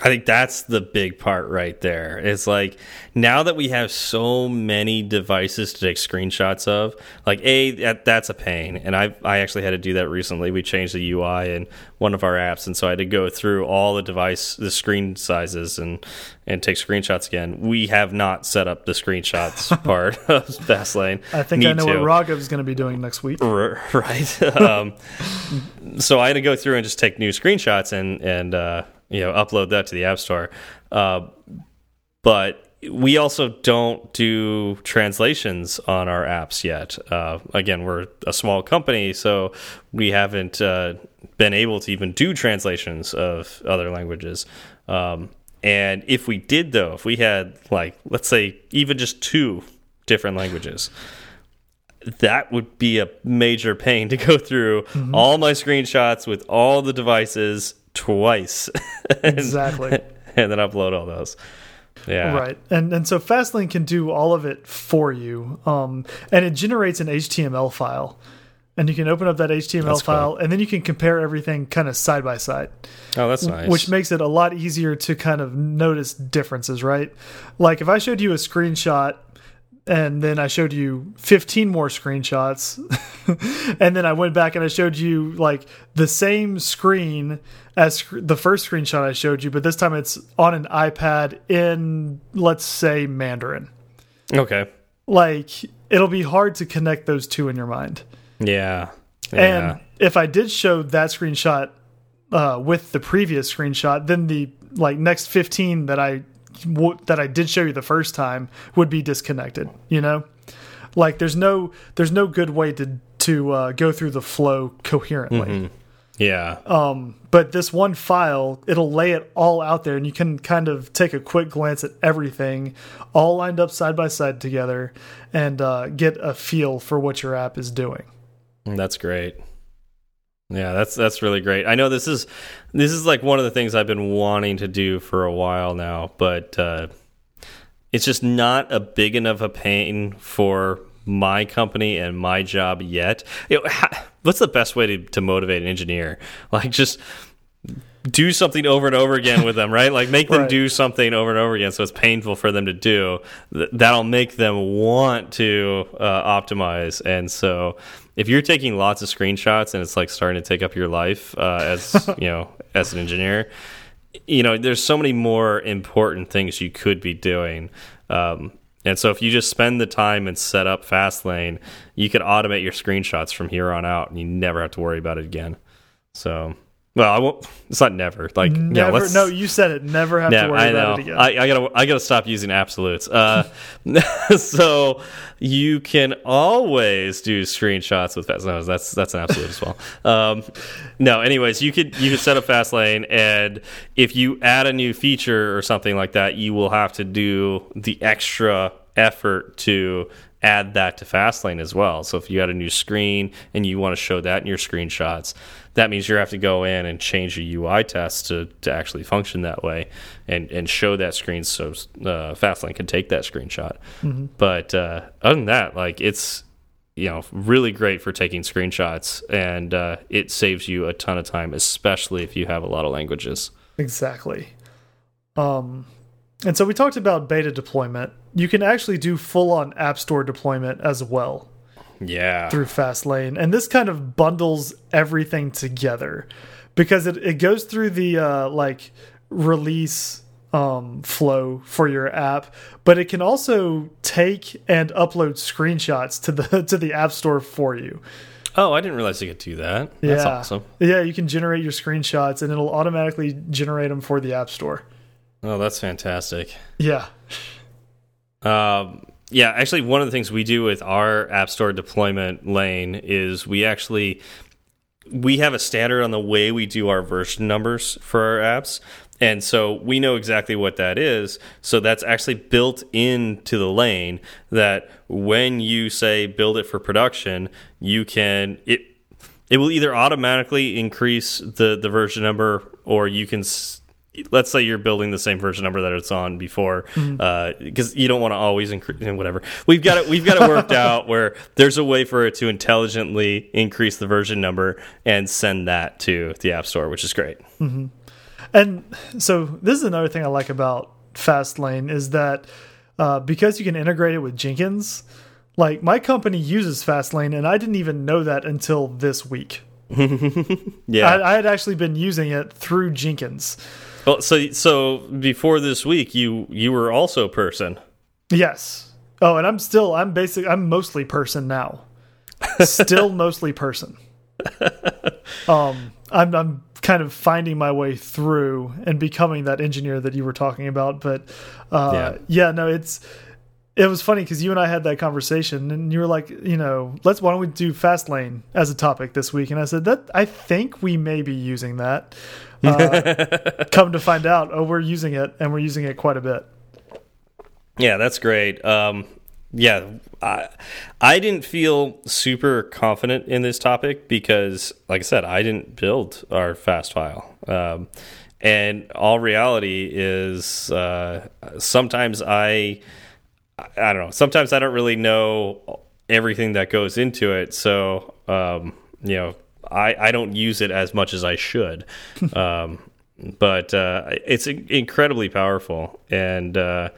I think that's the big part right there. It's like now that we have so many devices to take screenshots of, like a that, that's a pain. And I I actually had to do that recently. We changed the UI in one of our apps, and so I had to go through all the device the screen sizes and and take screenshots again. We have not set up the screenshots part of Fastlane. I think Need I know to. what Raghav's going to be doing next week. R- right um, so i had to go through and just take new screenshots and and uh, you know upload that to the app store. Uh, but we also don't do translations on our apps yet. Uh, again we're a small company so we haven't uh, been able to even do translations of other languages. Um, and if we did though if we had like let's say even just two different languages that would be a major pain to go through Mm-hmm. all my screenshots with all the devices twice and, Exactly. and then upload all those yeah Right. And and so Fastlane can do all of it for you. Um and it generates an HTML file. And you can open up that HTML That's cool. file and then you can compare everything kind of side by side. oh that's nice which makes it a lot easier to kind of notice differences, right? Like if I showed you a screenshot and then I showed you 15 more screenshots and then I went back and I showed you like the same screen as sc- the first screenshot I showed you, but this time it's on an iPad in let's say Mandarin. okay Like it'll be hard to connect those two in your mind. yeah And if I did show that screenshot uh, with the previous screenshot, then the like next 15 that I that I did show you the first time would be disconnected. You know, like there's no there's no good way to to uh, go through the flow coherently. Mm -hmm. Yeah. Um, but this one file, it'll lay it all out there, and you can kind of take a quick glance at everything, all lined up side by side together, and uh, get a feel for what your app is doing. That's great. Yeah, that's that's really great. I know this is this is like one of the things I've been wanting to do for a while now, but uh, it's just not a big enough a pain for my company and my job yet. You know, what's the best way to, to motivate an engineer? Like just do something over and over again with them, right? Like make them right. do something over and over again so it's painful for them to do. That'll make them want to uh, optimize. And so if you're taking lots of screenshots and it's like starting to take up your life uh, as you know as an engineer you know there's so many more important things you could be doing um, and so if you just spend the time and set up fastlane you could automate your screenshots from here on out and you never have to worry about it again so well, I won't. It's not never. Like never. Yeah, no, you said it. Never have to worry I know. about it again. I, I, gotta. I gotta stop using absolutes. Uh, so you can always do screenshots with fast. No, that's that's an absolute as well. Um, no, anyways, you could you could set up Fastlane, and if you add a new feature or something like that, you will have to do the extra effort to add that to Fastlane as well. So if you had a new screen and you want to show that in your screenshots, that means you have to go in and change the UI test to, to actually function that way and, and show that screen so uh, Fastlane can take that screenshot. Mm -hmm. But uh, other than that, like it's you know really great for taking screenshots and uh, it saves you a ton of time, especially if you have a lot of languages. Exactly. Um, and so we talked about beta deployment. You can actually do full on App Store deployment as well. Yeah. Through Fastlane. And this kind of bundles everything together because it, it goes through the uh, like release um, flow for your app, but it can also take and upload screenshots to the to the App Store for you. Oh, I didn't realize you could do that. That's yeah. awesome. Yeah, you can generate your screenshots and it'll automatically generate them for the App Store. Oh, that's fantastic. Yeah. Um, yeah, actually, one of the things we do with our App Store deployment lane is we actually we have a standard on the way we do our version numbers for our apps. And so we know exactly what that is. So that's actually built into the lane that when you say build it for production, you can it it will either automatically increase the the version number or you can let's say you're building the same version number that it's on before because mm -hmm. uh, you don't want to always increase whatever. We've got it we've got it worked out where there's a way for it to intelligently increase the version number and send that to the app store which is great. Mm -hmm. and so this is another thing i like about fastlane is that uh, because you can integrate it with jenkins like my company uses fastlane and i didn't even know that until this week. Yeah. I, I had actually been using it through jenkins well, so so before this week, you you were also person. Yes. Oh, and I'm still I'm basic I'm mostly person now. still mostly person. Um, I'm I'm kind of finding my way through and becoming that engineer that you were talking about. But uh, yeah. yeah, no, it's it was funny because you and I had that conversation, and you were like, you know, let's why don't we do Fastlane as a topic this week? And I said that I think we may be using that. Uh, come to find out, oh, we're using it, and we're using it quite a bit. Yeah, that's great. Um, yeah, I I didn't feel super confident in this topic because, like I said, I didn't build our Fastfile. Um, and all reality is, uh, sometimes I I don't know. Sometimes I don't really know everything that goes into it, so um, you know, I I don't use it as much as I should. um, but uh, it's incredibly powerful, and uh,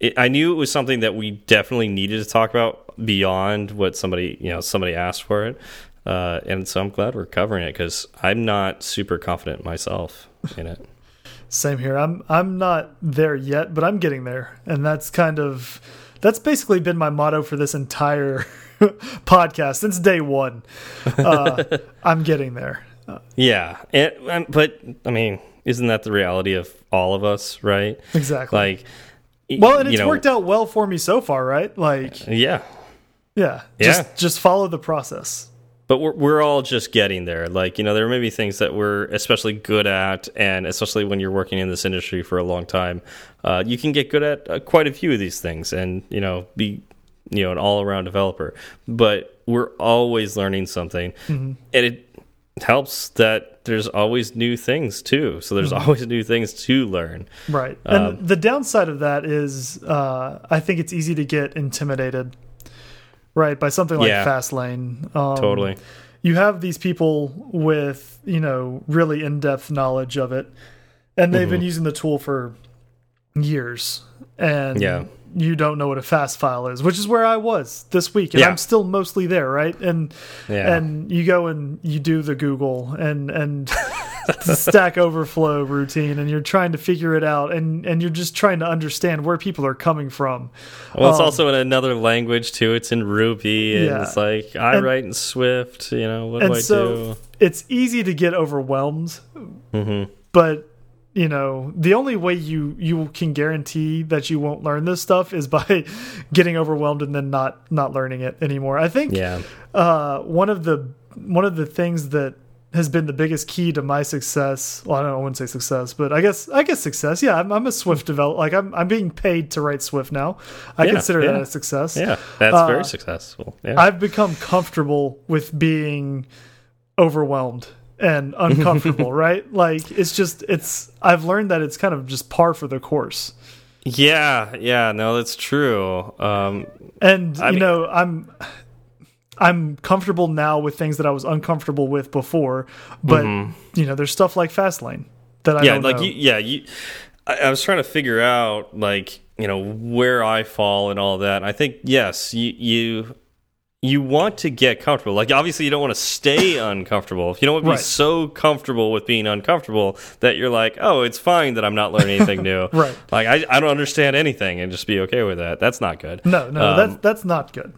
it, I knew it was something that we definitely needed to talk about beyond what somebody you know somebody asked for it. Uh, and so I'm glad we're covering it because I'm not super confident myself in it. Same here. I'm I'm not there yet, but I'm getting there, and that's kind of that's basically been my motto for this entire podcast since day one. Uh, I'm getting there. Yeah, and, but I mean, isn't that the reality of all of us, right? Exactly. Like, well, and it's know, worked out well for me so far, right? Like, yeah, yeah, Yeah. just just follow the process. But we're we're all just getting there. Like, you know, there may be things that we're especially good at, and especially when you're working in this industry for a long time, uh, you can get good at uh, quite a few of these things, and you know, be you know an all around developer. But we're always learning something, and it helps that there's always new things too. So there's always new things to learn. Right. Um, And the downside of that is uh, I think it's easy to get intimidated, right, by something like Yeah. Fastlane. Um, Totally. You have these people with, you know, really in depth knowledge of it, and they've Mm-hmm. been using the tool for years. And Yeah. you don't know what a Fastfile is, which is where I was this week. And Yeah. I'm still mostly there, right? And Yeah. and you go and you do the Google and and Stack Overflow routine, and you're trying to figure it out, and and you're just trying to understand where people are coming from. Well, it's Um, also in another language too. It's in Ruby, and Yeah. it's like I And- write in Swift. You know, what do I so do? it's easy to get overwhelmed, hmm but you know the only way you you can guarantee that you won't learn this stuff is by getting overwhelmed and then not not learning it anymore. I think Yeah, uh, one of the one of the things that has been the biggest key to my success. Well, I don't know, I wouldn't say success, but I guess I guess success. Yeah, I'm, I'm a Swift developer. Like I'm I'm being paid to write Swift now. I Yeah, consider that a success. yeah, that's Uh, very successful. Yeah, I've become comfortable with being overwhelmed and uncomfortable. right? Like it's just it's. I've learned that it's kind of just par for the course. yeah, yeah. No, that's true. Um, And I you mean- know, I'm I'm comfortable now with things that I was uncomfortable with before. But you know, there's stuff like Fastlane that I yeah, don't like know. you, yeah, you. I, I was trying to figure out like you know where I fall and all that. I think yes, you you you want to get comfortable. Like obviously you don't want to stay uncomfortable. You don't want to be Right. so comfortable with being uncomfortable that you're like, oh, it's fine that I'm not learning anything new. Right. Like I, I don't understand anything and just be okay with that. That's not good. no, no, Um, that's that's not good.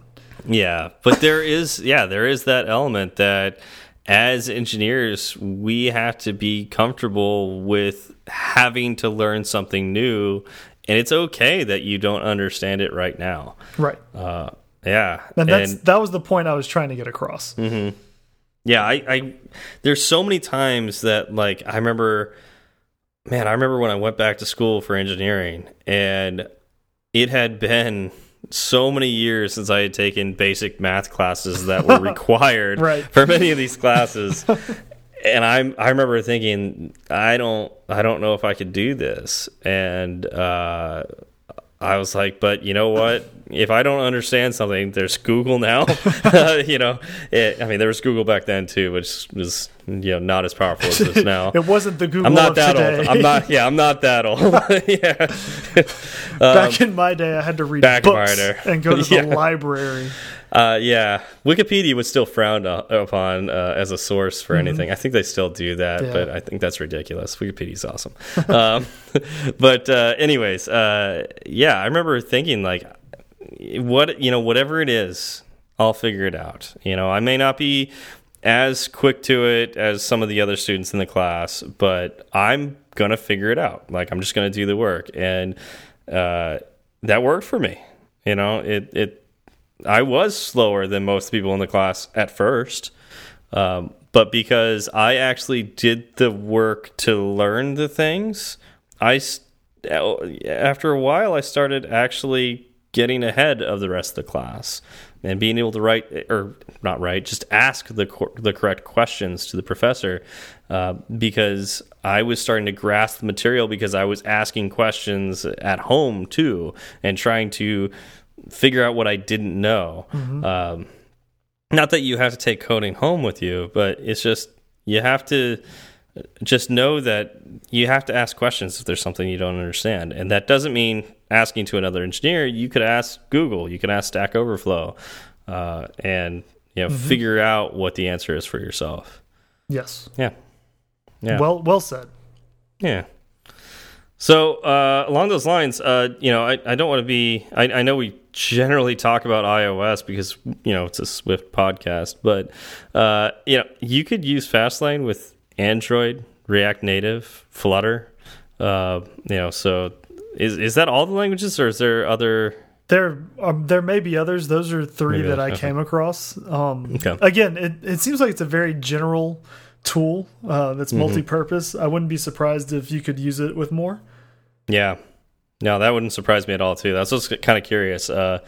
Yeah, but there is yeah, there is that element that as engineers we have to be comfortable with having to learn something new and it's okay that you don't understand it right now. Right. Uh yeah. And that's that was the point I was trying to get across. Yeah, I, I there's so many times that like I remember man, I remember when I went back to school for engineering and it had been so many years since I had taken basic math classes that were required Right. for many of these classes. and I I remember thinking I don't I don't know if I could do this. And uh I was like, but you know what? If I don't understand something, there's Google now. you know, it, I mean, there was Google back then too, which was you know not as powerful as it is now. It wasn't the Google I'm not that today. old. I'm not. Yeah, I'm not that old. yeah. Back in my day, I had to read back in my books and go to the Yeah. library. Uh, yeah, Wikipedia was still frowned uh, upon uh, as a source for anything. I think they still do that. Yeah. but I think that's ridiculous. Wikipedia's awesome. um, but uh, anyways, uh, yeah, I remember thinking like, what you know, whatever it is, I'll figure it out. You know, I may not be as quick to it as some of the other students in the class, but I'm gonna figure it out. Like I'm just gonna do the work, and uh, that worked for me. You know, it it I was slower than most people in the class at first, um, but because I actually did the work to learn the things, I s- after a while I started actually getting ahead of the rest of the class and being able to write or not write, just ask the the correct questions to the professor uh, because I was starting to grasp the material because I was asking questions at home too and trying to figure out what I didn't know. Um, not that you have to take coding home with you, but it's just you have to just know that you have to ask questions if there's something you don't understand, and that doesn't mean asking to another engineer. You could ask Google, you could ask Stack Overflow, uh, and you know figure out what the answer is for yourself. Yes. Yeah, yeah, Well, well said. yeah. So uh, along those lines, uh, you know, I, I don't want to be. I, I, know we generally talk about iOS because you know it's a Swift podcast, but uh, you know, you could use Fastlane with Android, React Native, Flutter. Uh, you know, so is is that all the languages, or is there other? There, um, there may be others. Those are three Maybe that I okay. came across. Um, okay. Again, it, it seems like it's a very general tool uh, that's mm -hmm. multi-purpose. I wouldn't be surprised if you could use it with more. Yeah, no, that wouldn't surprise me at all. Too. That's what's kind of curious. Uh,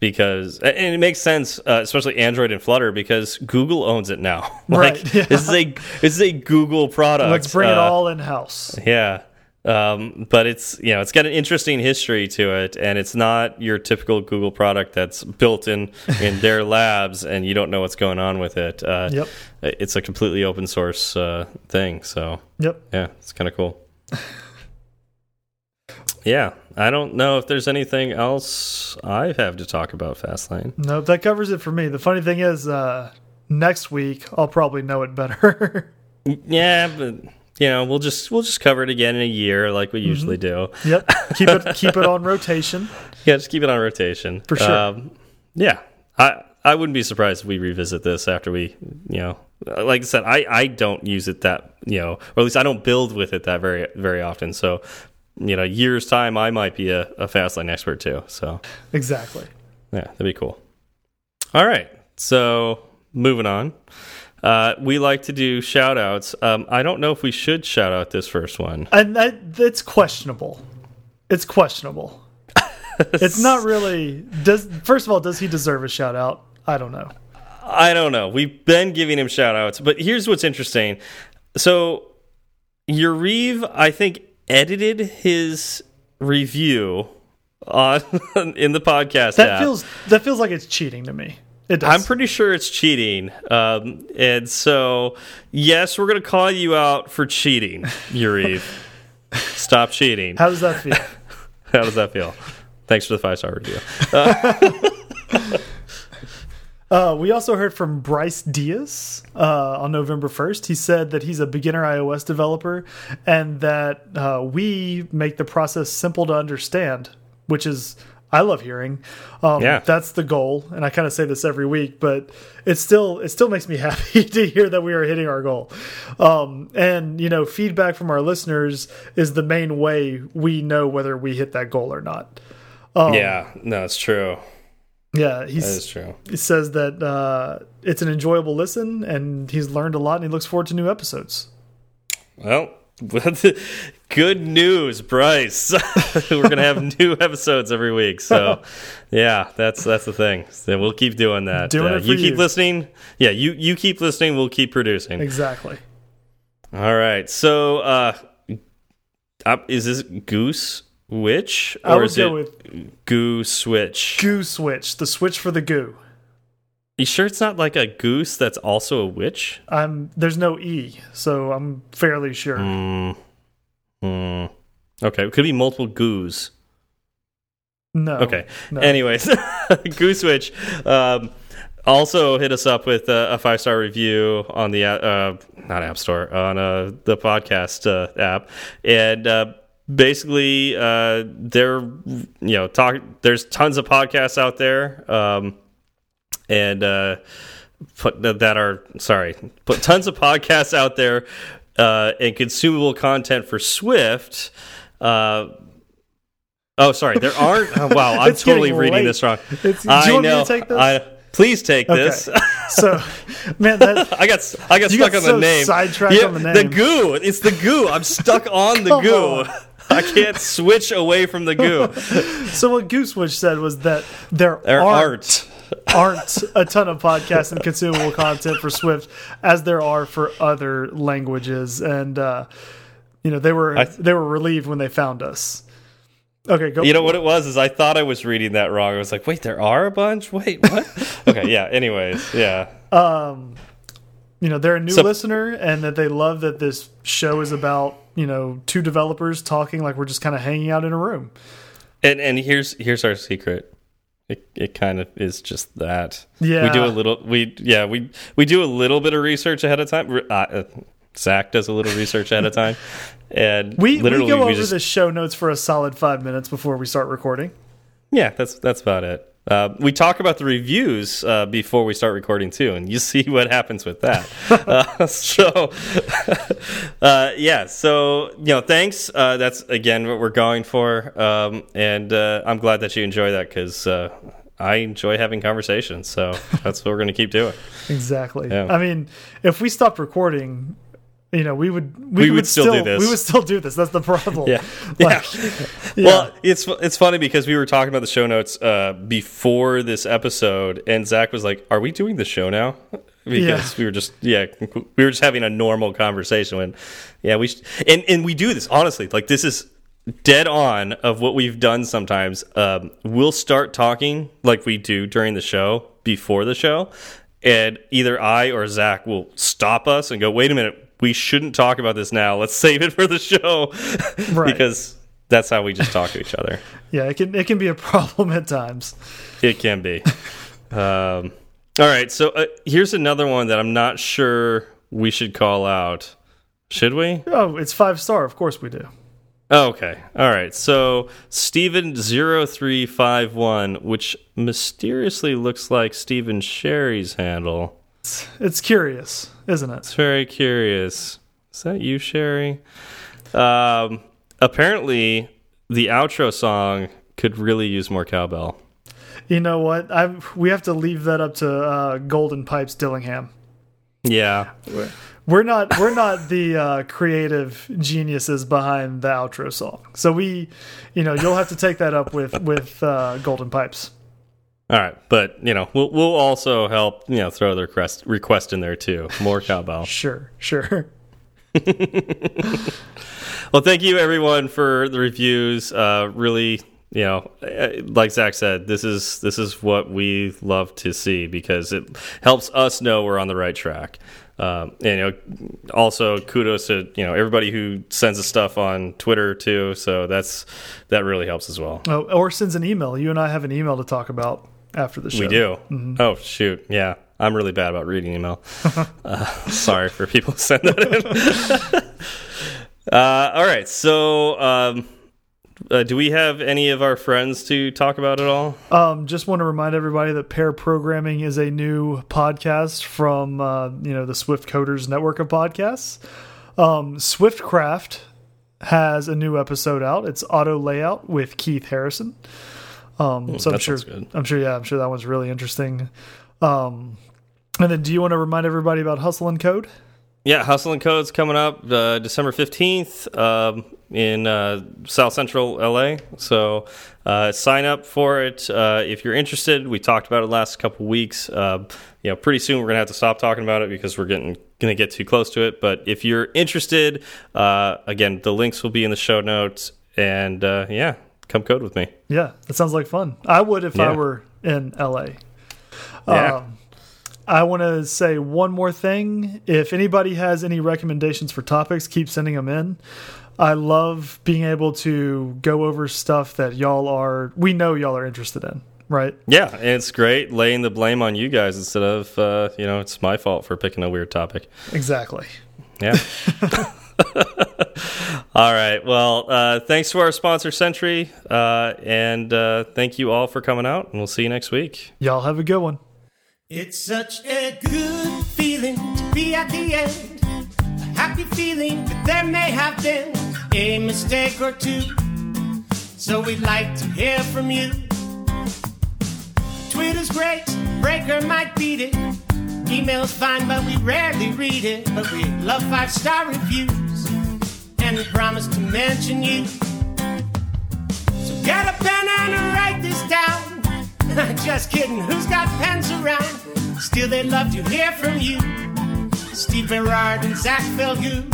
because and it makes sense, uh, especially Android and Flutter, because Google owns it now. like right, yeah. this is a this is a Google product. Let's bring it uh, all in house. Yeah, um, but it's you know it's got an interesting history to it, and it's not your typical Google product that's built in in their labs, and you don't know what's going on with it. Uh, yep, it's a completely open source uh, thing. So yep, yeah, it's kind of cool. yeah, I don't know if there's anything else I have to talk about Fastlane. No, that covers it for me. The funny thing is, uh, next week I'll probably know it better. yeah, but you know, we'll just we'll just cover it again in a year like we mm -hmm. usually do. Yep. Keep it keep it on rotation. Yeah, just keep it on rotation. For sure. Um, yeah. I I wouldn't be surprised if we revisit this after we, you know, like I said, I I don't use it that, you know, or at least I don't build with it that very very often. So, you know, years time I might be a, a Fastlane expert too. So Exactly. Yeah, that'd be cool. All right. So, moving on. Uh, we like to do shout outs. Um, I don't know if we should shout out this first one. And that, that's questionable. It's questionable. it's not really. Does First of all, does he deserve a shout out? I don't know. I don't know. We've been giving him shout outs, but here's what's interesting. So, Yariv, I think, edited his review on in the podcast that app. feels that feels like it's cheating to me I'm pretty sure it's cheating. Um, and so, yes, we're going to call you out for cheating, Yuri. Stop cheating. How does that feel? How does that feel? Thanks for the five star review. Uh, uh, we also heard from Bryce Diaz uh, on November 1st. He said that he's a beginner iOS developer and that uh, we make the process simple to understand, which is I love hearing. Um, yeah, that's the goal, and I kind of say this every week, but it still it still makes me happy to hear that we are hitting our goal. Um, and you know, feedback from our listeners is the main way we know whether we hit that goal or not. Um, yeah, no, it's true. Yeah, he's, that is true. He says that uh, it's an enjoyable listen, and he's learned a lot, and he looks forward to new episodes. Well, good news, Bryce. We're gonna have new episodes every week. So, yeah, that's that's the thing. So we'll keep doing that. Doing uh, you keep you. listening. Yeah, you you keep listening. We'll keep producing. Exactly. All right. So, uh, is this Goose Witch or is it with Goo Switch? Goo Switch. The switch for the goo. You sure it's not like a goose that's also a witch? I'm there's no e, so I'm fairly sure. Mm. Mm. Okay, it could be multiple goos. No. Okay. No. Anyways, Goose Witch um, also hit us up with a, a five star review on the uh, not App Store on uh, the podcast uh, app, and uh, basically uh, there you know talk. There's tons of podcasts out there. Um, and uh, put that are sorry, put tons of podcasts out there uh, and consumable content for Swift. Uh, oh, sorry, there aren't. Oh, wow, I'm totally reading late. this wrong. It's, I know. take I, please take okay. this. so, man, that, I got I got stuck got on so the name. Sidetracked yeah, on the name. The goo. It's the goo. I'm stuck on the goo. On. I can't switch away from the goo. so what Goosewitch said was that there, there aren't aren't a ton of podcasts and consumable content for Swift as there are for other languages, and uh, you know they were they were relieved when they found us. Okay, go. You know what it was is I thought I was reading that wrong. I was like, wait, there are a bunch. Wait, what? okay, yeah. Anyways, yeah. Um, you know they're a new so, listener, and that they love that this show is about you know two developers talking like we're just kind of hanging out in a room. And and here's here's our secret it it kind of is just that. Yeah, we do a little. We yeah we we do a little bit of research ahead of time. Uh, Zach does a little research ahead of time, and We, we literally go we over just the show notes for a solid five minutes before we start recording. yeah, that's that's about it. Uh, we talk about the reviews uh, before we start recording too, and you see what happens with that. uh, so, uh, yeah, so you know, thanks. Uh, that's again what we're going for, um, and uh, I'm glad that you enjoy that because I enjoy having conversations. So that's what we're going to keep doing. Exactly. Yeah. I mean, if we stopped recording, you know, we would We would still do this. We would still do this. That's the problem. Yeah. Like, yeah. yeah. Well, it's it's funny because we were talking about the show notes uh, before this episode, and Zach was like, "Are we doing the show now?" Because Yeah. we were just yeah, we were just having a normal conversation. When yeah, we and and we do this honestly. Like this is dead on of what we've done. Sometimes um, we'll start talking like we do during the show before the show, and either I or Zach will stop us and go, "Wait a minute." We shouldn't talk about this now. Let's save it for the show, Right. because that's how we just talk to each other. yeah, it can it can be a problem at times. It can be. um, all right, so uh, here's another one that I'm not sure we should call out. Should we? Oh, it's five star. Of course we do. Oh, okay. All right. So Steven0351, which mysteriously looks like Stephen Sherry's handle. It's curious, isn't it? It's very curious. Is that you, Sherry? Um, apparently, the outro song could really use more cowbell. You know what? I we have to leave that up to uh, Golden Pipes Dillingham. Yeah. We're not we're not the uh, creative geniuses behind the outro song. So we, you know, you'll have to take that up with with uh, Golden Pipes. All right, but you know, we'll we'll also help you know throw the request request in there too. More cowbell. Sure, sure. well, thank you everyone for the reviews. Uh, really, you know, uh, like Zach said, this is this is what we love to see because it helps us know we're on the right track. Um, and you know, also kudos to you know everybody who sends us stuff on Twitter too. So that's that really helps as well. Oh, or sends an email. You and I have an email to talk about after the show. We do. Oh shoot, yeah. I'm really bad about reading email. uh, sorry for people who send that in. uh, all right, so um, uh, do we have any of our friends to talk about at all? Um, just want to remind everybody that Pair Programming is a new podcast from uh, you know the Swift Coders network of podcasts. Um, Swiftcraft has a new episode out. It's Auto Layout with Keith Harrison. Um, so I'm sure. I'm sure, yeah, I'm sure that one's really interesting. Um, and then, do you want to remind everybody about Hustle and Code? Yeah, Hustle and Code's coming up uh, December 15th um, in uh, South Central LA. So uh, sign up for it uh, if you're interested. We talked about it last couple weeks. Uh, you know, pretty soon we're gonna have to stop talking about it because we're getting gonna get too close to it. But if you're interested, uh, again, the links will be in the show notes. And uh, yeah, come code with me. Yeah, that sounds like fun. I would if I were in LA. Yeah. Um, I want to say one more thing. If anybody has any recommendations for topics, keep sending them in. I love being able to go over stuff that y'all are, we know y'all are interested in, right? Yeah, it's great laying the blame on you guys instead of uh, you know it's my fault for picking a weird topic. Exactly. Yeah. all right. Well, uh, thanks to our sponsor, Sentry, uh, and uh, thank you all for coming out. And we'll see you next week. Y'all have a good one. It's such a good feeling to be at the end. A happy feeling that there may have been a mistake or two. So we'd like to hear from you. Twitter's great, Breaker might beat it. Email's fine, but we rarely read it. But we love five star reviews, and we promise to mention you. So get a pen and write this down. Just kidding, who's got pens around? Still, they'd love to hear from you. Steve Berard and Zach Falgout.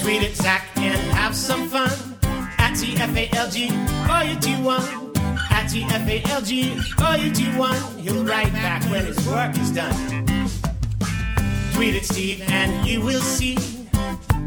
Tweet at Zach and have some fun. At TFALG, all you do one. At TFALG, all you do one. He'll write back when his work is done. Tweet at Steve and you will see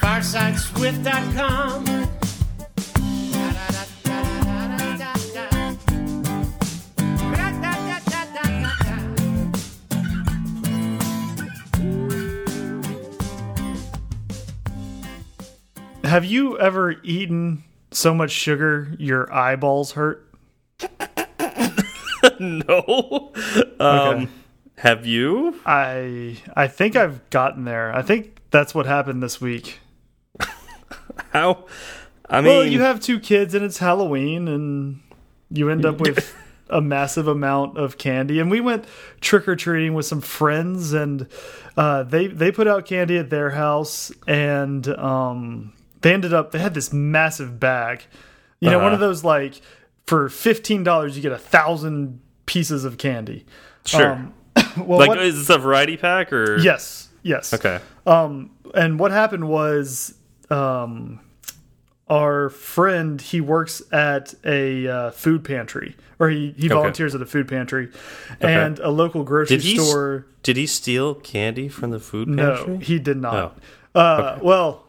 Firesideswift.com. Have you ever eaten so much sugar your eyeballs hurt? no. Um, Okay. Have you? I I think I've gotten there. I think that's what happened this week. How? I mean, Well, you have two kids and it's Halloween and you end up with a massive amount of candy. And we went trick or treating with some friends and uh, they they put out candy at their house and um, they ended up they had this massive bag. You know, one Uh-huh. of those like for fifteen dollars you get a thousand pieces of candy. Sure. Um, well, like, what- is this a variety pack or? yes, yes. Okay. Um, and what happened was, um, our friend he works at a uh, food pantry, or he he volunteers at a food pantry, and a local grocery Did he? store. Did he steal candy from the food pantry No, he did not. Oh. Uh, well.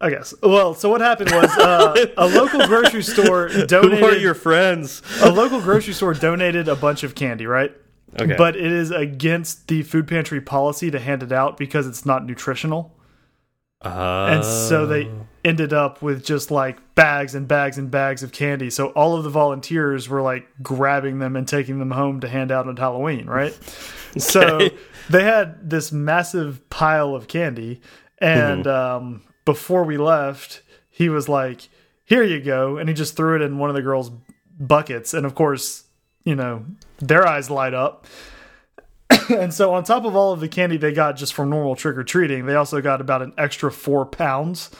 I guess. Well, so what happened was uh, a local grocery store donated. Who are your friends? a local grocery store donated a bunch of candy, right? Okay. But it is against the food pantry policy to hand it out because it's not nutritional. Uh, And so they ended up with just like bags and bags and bags of candy. So all of the volunteers were like grabbing them and taking them home to hand out on Halloween, right? So they had this massive pile of candy. And um, before we left, he was like, Here you go. And he just threw it in one of the girls' buckets. And of course, you know, their eyes light up. and so on top of all of the candy they got just from normal trick or treating, they also got about an extra four pounds.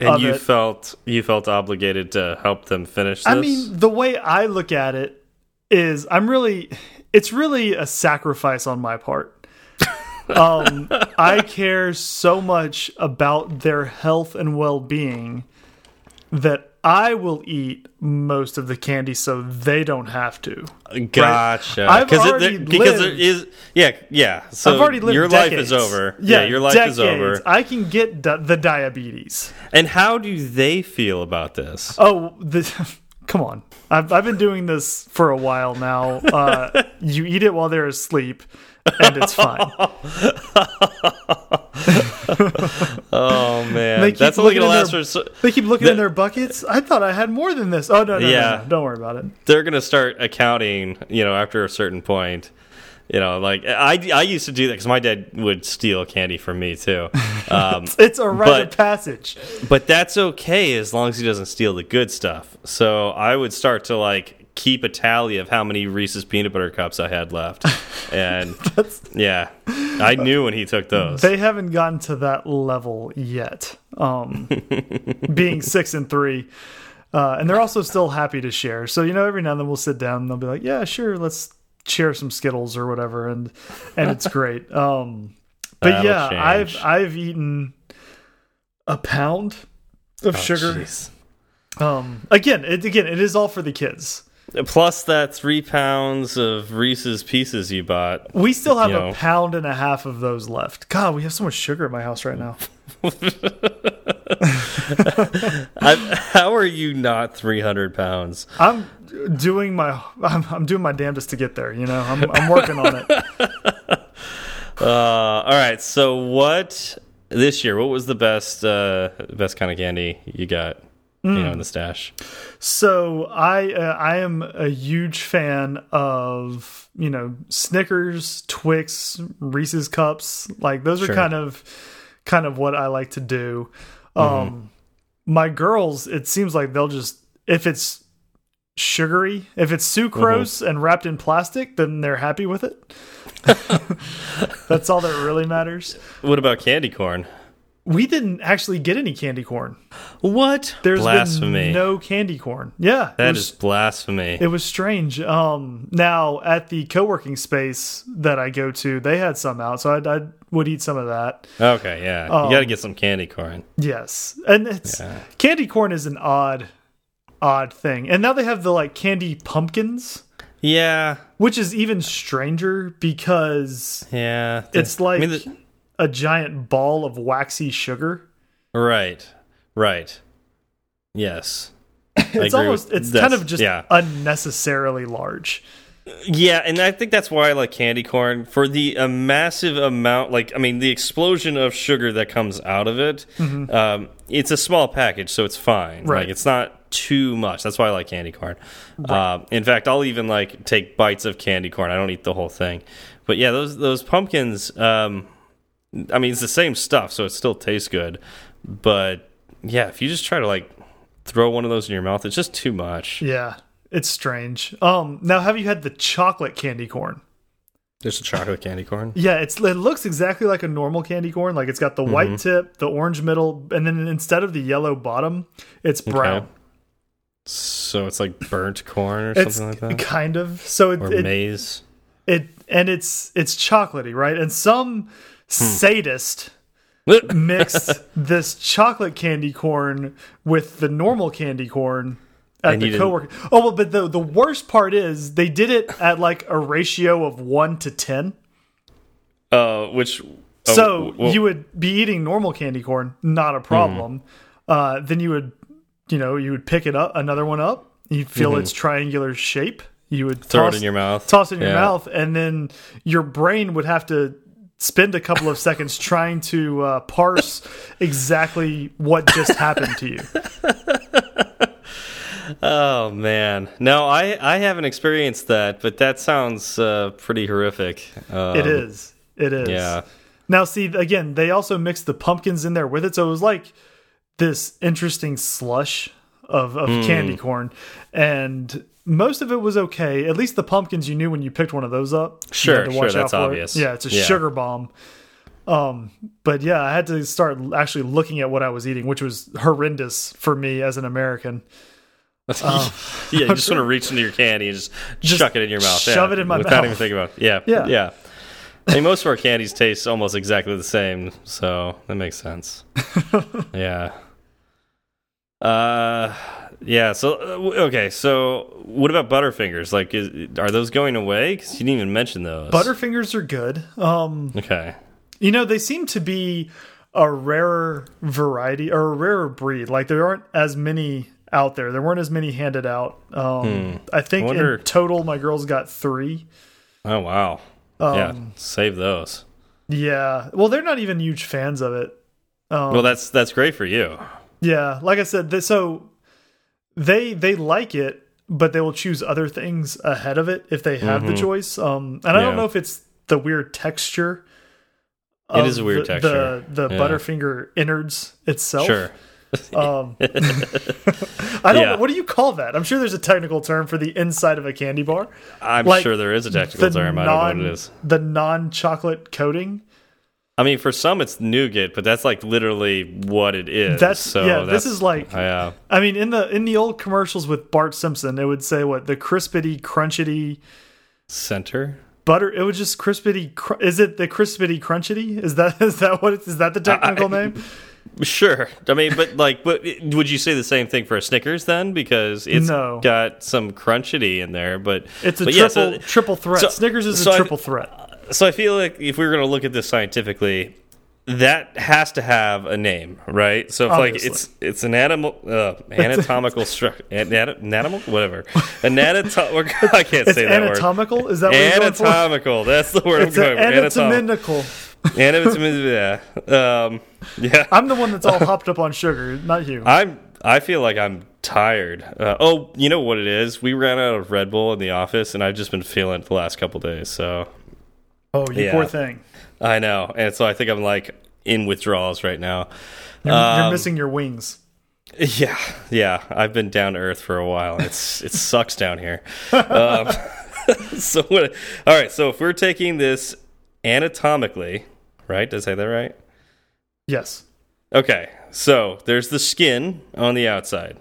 and you it. felt you felt obligated to help them finish this. I mean, the way I look at it is I'm really it's really a sacrifice on my part. um I care so much about their health and well-being that I will eat most of the candy so they don't have to. Gotcha. I've 'Cause it- already there- because there lived- is yeah yeah. So I've already lived your decades. life is over. Yeah, your life decades. is over. I can get di the diabetes. And how do they feel about this? Oh, the come on. I've I've been doing this for a while now. Uh, you eat it while they're asleep, and it's fine. Oh man, They keep that's only gonna looking in last their- for. So, They keep looking in their buckets. I thought I had more than this. Oh no, no, no, Yeah. no, don't worry about it. they're gonna start accounting. You know, after a certain point. You know, like I, I used to do that because my dad would steal candy from me too. Um, It's a rite of passage. but that's okay as long as he doesn't steal the good stuff. So I would start to like keep a tally of how many Reese's peanut butter cups I had left, and yeah, I knew when he took those. They haven't gotten to that level yet. Um, being six and three. Uh, and they're also still happy to share. So, you know, every now and then we'll sit down and they'll be like, yeah, sure, let's share some Skittles or whatever. And, and it's great. Um, but That'll yeah, I've. I've eaten a pound of Oh, sugar. jeez. Um, again, it, again, it is all for the kids. Plus that three pounds of Reese's Pieces you bought. We still have You a know. pound and a half of those left. God, we have so much sugar at my house right now. I, how are you not 300 pounds? I'm doing my I'm, I'm doing my damnedest to get there. You know, I'm I'm working on it. Uh, all right. So what this year? What was the best uh, best kind of candy you got? You know, in the stash. So I uh, I am a huge fan of you know Snickers, Twix, Reese's cups. Like those are Sure. kind of kind of what I like to do. Um, my girls, it seems like they'll just if it's sugary, if it's sucrose and wrapped in plastic, then they're happy with it. That's all that really matters. What about candy corn? We didn't actually get any candy corn. What? There's blasphemy. been no candy corn. Yeah, that was, is blasphemy. It was strange. Um, now at the co-working space that I go to, they had some out, so I, I would eat some of that. okay, yeah. you got to Um, get some candy corn. Yes, and it's Yeah. candy corn is an odd, odd thing. And now they have the like candy pumpkins, Yeah. which is even stranger because Yeah. it's I like mean, the- a giant ball of waxy sugar. right. Right. Yes. It's almost it's that's- kind of just yeah. unnecessarily large. Yeah, and I think that's why I like candy corn for the a massive amount. Like, I mean, the explosion of sugar that comes out of it. Um, it's a small package, so it's fine. Right. Like, it's not too much. That's why I like candy corn. Um, in fact, I'll even like take bites of candy corn. I don't eat the whole thing. But yeah, those those pumpkins. Um, I mean, it's the same stuff, so it still tastes good. But yeah, if you just try to like throw one of those in your mouth, it's just too much. Yeah, it's strange. Um, now have you had the chocolate candy corn? There's a chocolate candy corn. Yeah, it's it looks exactly like a normal candy corn. Like it's got the white tip, the orange middle, and then instead of the yellow bottom, it's brown. Okay. So it's like burnt corn or It's something like that, kind of so it, or it, maize. it and it's it's chocolatey, right? And some Hmm. Sadist mixed this chocolate candy corn with the normal candy corn at And the didn't- coworker. Oh well, but the the worst part is they did it at like a ratio of one to ten. Uh, which oh, So well, you would be eating normal candy corn, not a problem. Uh, then you would, you know, you would pick it up, another one up. You'd feel its triangular shape. You would throw toss, it in your mouth. toss it in your mouth, and then your brain would have to spend a couple of seconds trying to uh, parse exactly what just happened to you. Oh man, no, I I haven't experienced that, but that sounds uh, pretty horrific. Um, It is. It is. Yeah. Now, see, again, they also mixed the pumpkins in there with it, so it was like this interesting slush of, of Hmm. candy corn, and most of it was okay. At least the pumpkins, you knew when you picked one of those up. Sure, sure, that's for it. obvious. Yeah, it's a Yeah. sugar bomb. Um, but yeah, I had to start actually looking at what I was eating, which was horrendous for me as an American. yeah, you just want to reach into your candy and just, Just chuck it in your mouth. shove yeah, it in my without mouth. even thinking about it. Yeah, Yeah. yeah. I mean, most of our candies taste almost exactly the same, so that makes sense. yeah. Uh, yeah. So uh, okay. So what about Butterfingers? Like, is, are those going away? Because you didn't even mention those. Butterfingers are good. Um, Okay. You know, they seem to be a rarer variety or a rarer breed. Like there aren't as many out there. There weren't as many handed out. Um, I think Hmm. I wonder- in total, my girls got three. Oh wow. Um, yeah. Save those. Yeah. Well, they're not even huge fans of it. Um, Well, that's that's great for you. yeah. Like I said, th so they they like it, but they will choose other things ahead of it if they have the choice. Um, and I don't Mm-hmm. Know if it's the weird texture. It is a weird the, texture. The, the Yeah. Butterfinger innards itself. Sure. Um, I don't Yeah. know. What do you call that? I'm sure there's a technical term for the inside of a candy bar. I'm Like, sure there is a technical term. I don't know what it is. The non-chocolate coating. I mean, for some it's nougat, but that's like literally what it is. That's- so yeah, this is like- yeah, I mean, in the in the old commercials with Bart Simpson, it would say what the crispity, crunchity center. butter. It was just crispity. Cr is it the crispity, crunchity? Is that is that what it, is that the technical I- name? Sure. I mean, but like, but would you say the same thing for a Snickers then? Because it's No. got some crunchity in there, but It's a triple yeah, so, triple threat. so- Snickers is so a I- triple threat. So I feel like if we were going to look at this scientifically, that has to have a name, right? So if like it's it's an animal uh, anatomical structure, anatomical, whatever, anatom. I can't It's say that word. anatomical. Is that what you're going for? Anatomical. That's the word It's I'm going for. Anatomical. anatomical. Anatomical. Yeah. Um, yeah. I'm the one that's all hopped up on sugar, not you. I'm. I feel like I'm tired. Uh, oh, you know what it is? We ran out of Red Bull in the office, and I've just been feeling it the last couple days. So oh, you yeah. poor thing. I know, and so I think I'm like in withdrawals right now. You're, you're Um, missing your wings. Yeah, yeah. I've been down to earth for a while. It's it sucks down here. Um, so what? All right. So if we're taking this anatomically, right? Did I say that right? Yes. Okay, so there's the skin on the outside,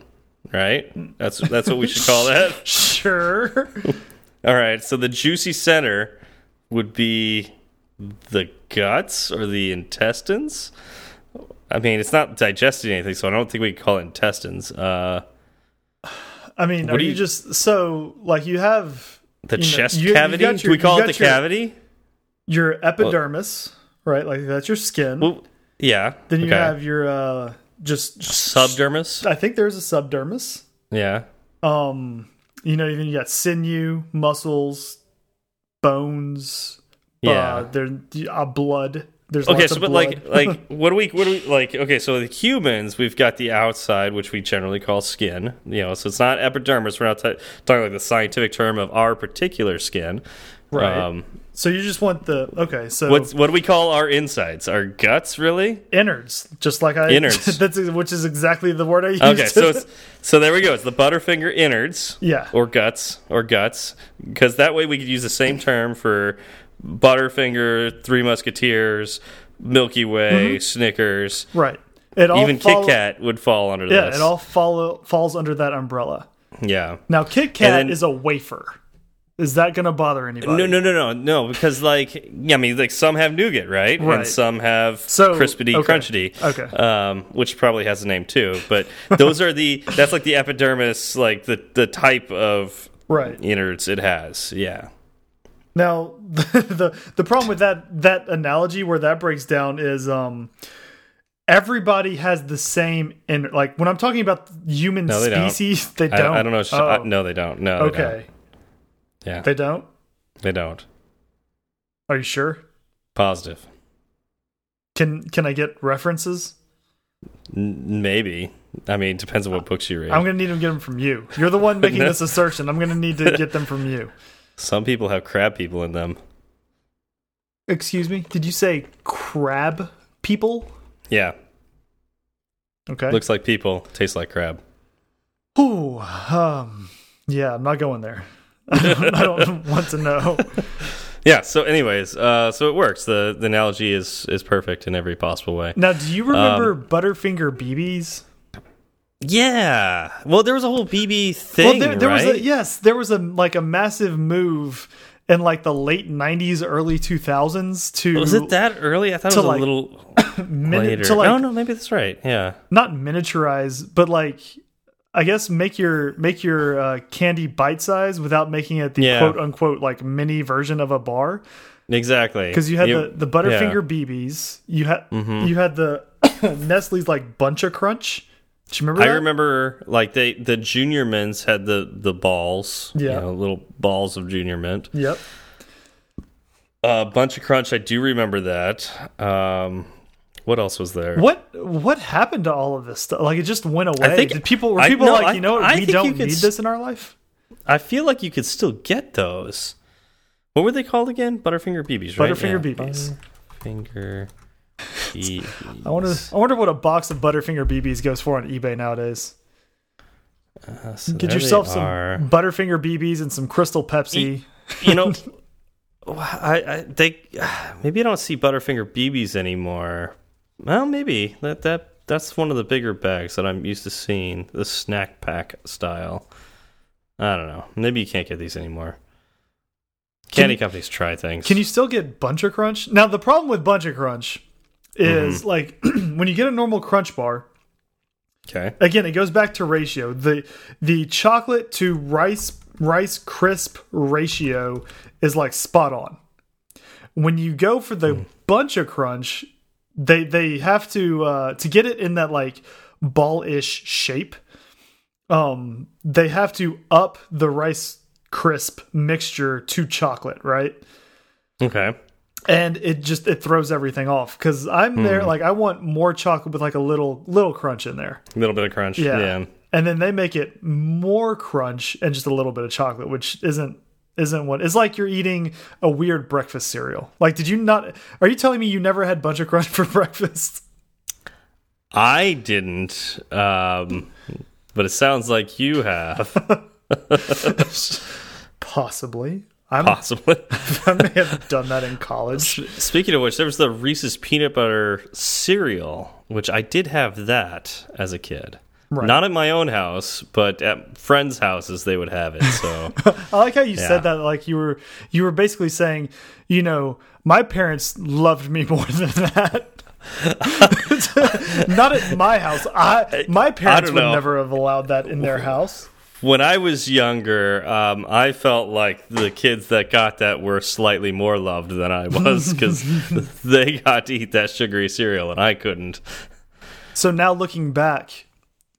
right? That's that's what we should call that. Sure. All right, so the juicy center would be the guts or the intestines. I mean, it's not digesting anything, so I don't think we call it intestines. Uh, I mean, What are do you, you- just so like you have the you chest you- you cavity? got Do we call it the your- cavity? your epidermis, right? Like that's your skin. Well, yeah. then you okay. have your uh just subdermis. I think there's a subdermis. Yeah. Um, you know, even you got sinew, muscles, bones. Yeah. uh, there uh, blood. There's Okay, lots so of but blood. like like what do we what do we like? Okay, so the humans we've got the outside, which we generally call skin. You know, so it's not epidermis. We're not talking like the scientific term of our particular skin. Right. Um, so you just want the okay. So what's what do we call our insides? Our guts, really? innards, just like I Innards. that's which is exactly the word I used. Okay, so it's so there we go. It's the Butterfinger innards. Yeah. Or guts or guts, because that way we could use the same term for Butterfinger, Three Musketeers, Milky Way, mm-hmm. Snickers. right. It all Even Kit Kat would fall under Yeah, this. it all follow falls under that umbrella. yeah. Now, Kit Kat then- is a wafer. Is that going to bother anybody? No, no, no, no, no. Because like, yeah, I mean, like some have nougat, right? Right. And some have So, crispity, okay. crunchity. Okay. Um, which probably has a name too. But those are the that's like the epidermis, like the the type of Right. innards it has. Yeah. Now, the, the the problem with that that analogy where that breaks down is um everybody has the same in like when I'm talking about human No, they don't. species, they don't. I don't know. Oh, I- no, they don't. No. Okay, don't. Yeah. they don't. They don't. Are you sure? Positive. Can can I get references? N maybe. I mean, depends on what books you read. I'm gonna need to get them from you. You're the one making No. this assertion. I'm gonna need to get them from you. Some people have crab people in them. Excuse me. Did you say crab people? Yeah. Okay. Looks like people, tastes like crab. Ooh, um, yeah, I'm not going there. I don't, want to know. Yeah. So, anyways, uh, so it works. the The analogy is is perfect in every possible way. Now, do you remember Um, Butterfinger BBs? Yeah. Well, there was a whole BB thing, well, there, there right? was a yes, there was a like a massive move in like the late '90s, early 2000s to was it that early? I thought it was like, a little later. like oh no, maybe that's right. Yeah. not miniaturize, but like I guess make your make your uh, candy bite size without making it the Yeah. quote unquote like mini version of a bar. Exactly. because you had You- the the Butterfinger yeah. BBs, you had Mm-hmm. you had the Nestle's like Bunch of Crunch. Do you remember? I that? remember like they the junior mints had the the balls. Yeah. You know, little balls of junior mint. Yep. A bunch of crunch. I do remember that. Um, what else was there? What what happened to all of this stuff? Like it just went away. think- Did people were I- people no, like I- you know? I we don't need this in our life? I feel like you could still get those. What were they called again? Butterfinger BBs, right? Butterfinger Yeah. BBs. Butterfinger BBs. I wonder I wonder what a box of Butterfinger BBs goes for on eBay nowadays. Uh, so Get yourself some. Butterfinger BBs and some Crystal Pepsi. you know, I, I they maybe I don't see Butterfinger BBs anymore. Well, maybe that that that's one of the bigger bags that I'm used to seeing, the snack pack style. I don't know. Maybe you can't get these anymore. Candy you- companies try things. Can you still get Bunch of Crunch? Now the problem with Bunch of Crunch is Mm-hmm. like when you get a normal Crunch bar, Okay. again it goes back to ratio the the chocolate to rice rice crisp ratio is like spot on when you go for the bunch of crunch they they have to uh to get it in that like ball-ish shape um they have to up the rice crisp mixture to chocolate right Okay. and it just it throws everything off because i'm there like i want more chocolate with like a little little crunch in there A little bit of crunch. yeah. Yeah. And then they make it more crunch and just a little bit of chocolate, which isn't isn't what it's like you're eating a weird breakfast cereal. Like did you not are you telling me you never had bunch of crunch for breakfast? I didn't, um, but it sounds like you have. Possibly. I'm, possibly. I may have done that in college. Speaking of which, there was the Reese's peanut butter cereal, which I did have that as a kid. Right. Not at my own house, but at friends' houses they would have it. So I like how you Yeah. said that like you were you were basically saying, you know, my parents loved me more than that. Not at my house. I my parents don't would never have allowed that in their house. when I was younger, um, I felt like the kids that got that were slightly more loved than I was because they got to eat that sugary cereal and I couldn't. So now looking back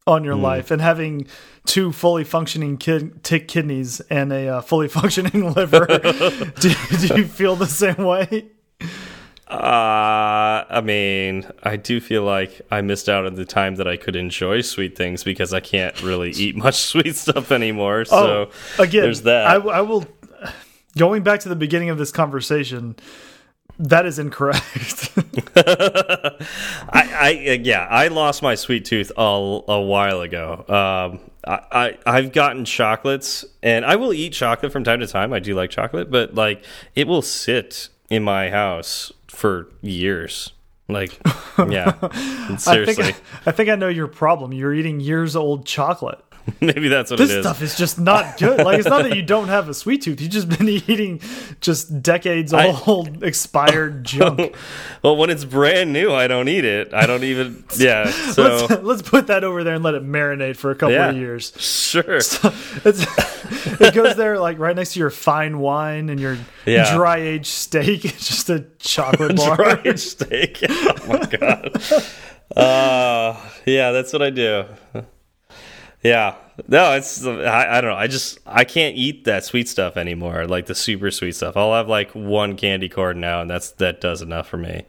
on your life and having two fully functioning kid kidneys and a uh, fully functioning liver, do, do you feel the same way? Uh, I mean, I do feel like I missed out on the time that I could enjoy sweet things because I can't really eat much sweet stuff anymore. So oh, again, there's that. I, I will. Going back to the beginning of this conversation, that is incorrect. I, I yeah, I lost my sweet tooth a, a while ago. Um, I, I I've gotten chocolates, and I will eat chocolate from time to time. I do like chocolate, but like it will sit in my house for years. Like, yeah, I seriously, think I, think I know your problem. You're eating years old chocolate. maybe that's what This it is. stuff is just not good. Like it's not that you don't have a sweet tooth. You've just been eating just decades I- old expired junk. well, when it's brand new, I don't eat it. I don't even. Yeah, so let's, let's put that over there and let it marinate for a couple Yeah. of years. sure. It's, it goes there like right next to your fine wine and your Yeah. dry aged steak. It's just a chocolate bar. dry aged steak. Oh my god. Uh, yeah, that's what I do. Yeah. No, it's I, I don't know. I just I can't eat that sweet stuff anymore, like the super sweet stuff. I'll have like one candy corn now and that's that does enough for me.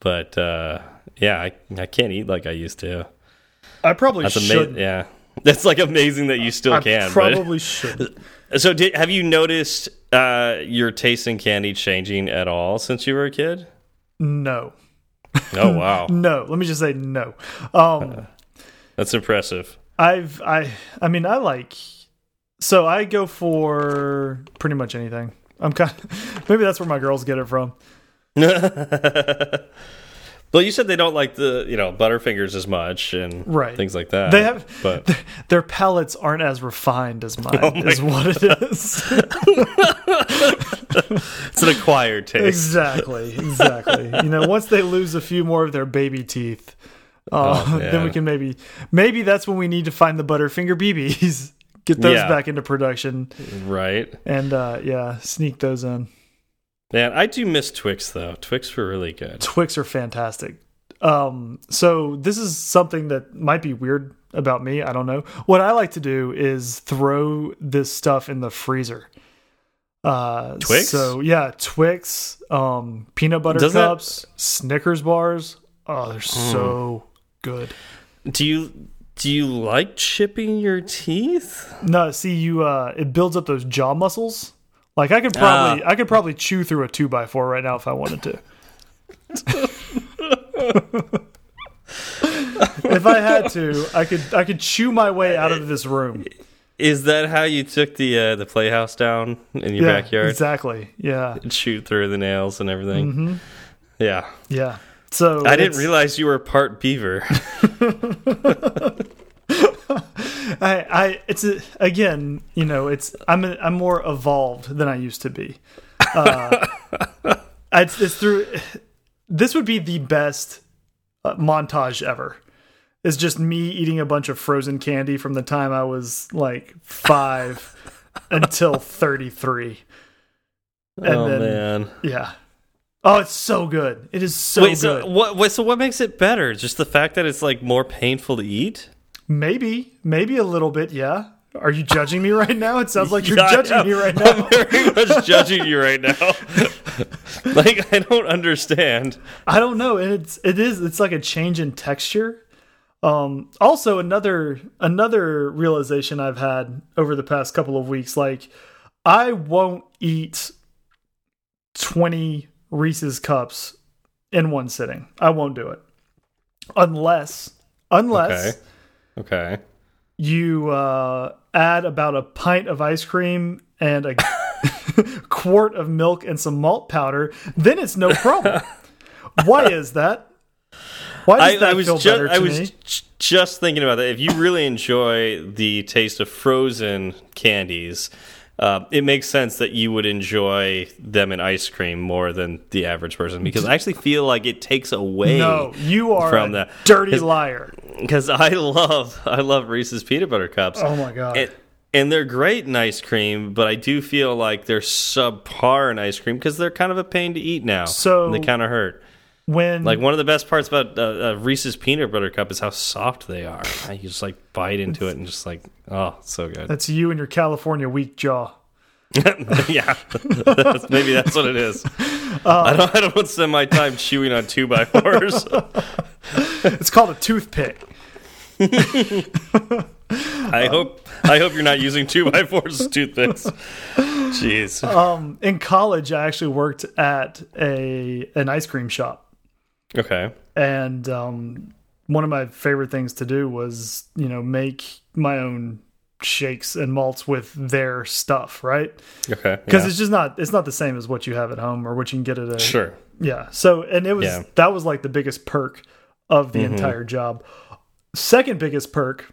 But uh yeah, I I can't eat like I used to. I probably That's should. Yeah. That's like amazing that you still I can. probably should. So, did, have you noticed uh, your taste in candy changing at all since you were a kid? No. Oh wow, No. Let me just say no. Um that's impressive. I've I I mean I like so I go for pretty much anything. I'm kind of, maybe that's where my girls get it from. Well, you said they don't like the you know Butterfingers as much and Right. things like that. They have but their palates aren't as refined as mine Oh is what it is. it's an acquired taste. exactly. Exactly. You know, once they lose a few more of their baby teeth, uh, Oh, then we can maybe maybe that's when we need to find the Butterfinger BBs. Get those Yeah. back into production Right? and uh yeah, sneak those in. Man, I do miss Twix though. Twix were really good. Twix are fantastic. Um, so this is something that might be weird about me. I don't know. What I like to do is throw this stuff in the freezer. Uh, Twix? So yeah, Twix, um, peanut butter Does that- Hmm. cups, Snickers bars. Oh, they're so good. Do you do you like chipping your teeth? No, see you. Uh, it builds up those jaw muscles. Like I could probably, Ah. I could probably chew through a two by four right now if I wanted to. if I had to, I could, I could chew my way out of this room. Is that how you took the uh, the playhouse down in your yeah, backyard? exactly. Yeah, shoot through the nails and everything. Mm-hmm. Yeah, yeah. So I didn't realize you were part beaver. I, I, it's a, again, you know, it's I'm a, I'm more evolved than I used to be. Uh, it's, it's through. This would be the best uh, montage ever. It's just me eating a bunch of frozen candy from the time I was like five until thirty three. And oh then, man. yeah. Oh, it's so good. It is so Wait, good. so what? Wait, so what makes it better? Just the fact that it's like more painful to eat? maybe, maybe a little bit. Yeah. Are you judging me right now? It sounds like you're Yeah, judging me right now. I'm very much judging you right now. like I don't understand. I don't know, and it's it is it's like a change in texture. Um, also, another another realization I've had over the past couple of weeks, like I won't eat twenty Reese's cups in one sitting. I won't do it unless unless Okay. Okay. you uh, add about a pint of ice cream and a quart of milk and some malt powder, then it's no problem. Why is that? Why does I, that I was feel just better to I was me? just thinking about that. If you really enjoy the taste of frozen candies, uh, it makes sense that you would enjoy them in ice cream more than the average person because I actually feel like it takes away No, you are from a that dirty 'Cause- liar. because I love I love Reese's peanut butter cups. Oh my god. And, and they're great in ice cream, but I do feel like they're subpar in ice cream because they're kind of a pain to eat now. So- they kind of hurt. When Like one of the best parts about uh, uh, Reese's peanut butter cup is how soft they are. You just like bite into it and just like, oh, so good. that's you and your California weak jaw. yeah, that's, maybe that's what it is. I don't. I don't want to spend my time chewing on two by fours. It's called a toothpick. I hope. I hope you're not using two by fours as toothpicks. Jeez. Um, in college, I actually worked at a an ice cream shop, Okay. and um, one of my favorite things to do was, you know, make my own shakes and malts with their stuff, right? Okay. Because yeah. it's just not it's not the same as what you have at home or what you can get at a sure. Yeah. So, and it was Yeah. that was like the biggest perk of the entire job. Second biggest perk,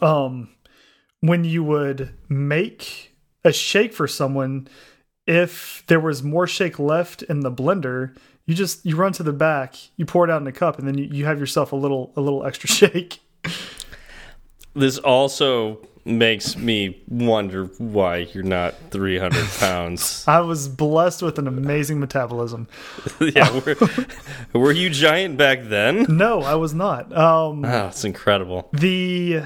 um, when you would make a shake for someone, if there was more shake left in the blender, you just you run to the back, you pour it out in a cup, and then you, you have yourself a little a little extra shake. This also makes me wonder why you're not 300 pounds. I was blessed with an amazing metabolism. yeah. Were, were you giant back then? No, I was not. Um, Oh, it's incredible. The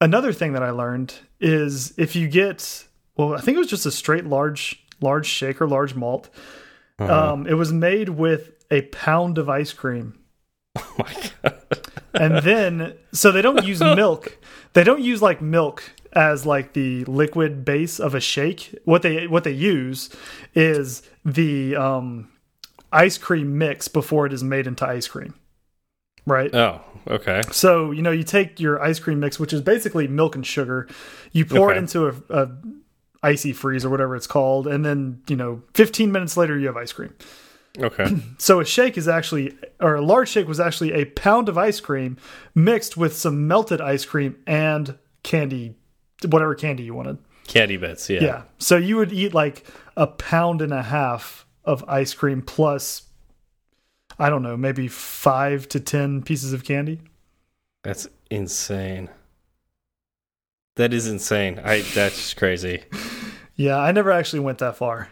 another thing that I learned is if you get well, I think it was just a straight large large shaker, large malt. Um, it was made with a pound of ice cream, Oh my god. and then so they don't use milk. They don't use like milk as like the liquid base of a shake. What they what they use is the um, ice cream mix before it is made into ice cream. Right. Oh, okay. So you know, you take your ice cream mix, which is basically milk and sugar, you pour it into a, a icy freeze or whatever it's called, and then you know, 15 minutes later, you have ice cream. Okay. So a shake is actually, or a large shake was actually a pound of ice cream mixed with some melted ice cream and candy, whatever candy you wanted. Candy bits, yeah. Yeah. So you would eat like a pound and a half of ice cream plus, I don't know, maybe five to ten pieces of candy. That's insane. That is insane. I that's crazy. Yeah, I never actually went that far.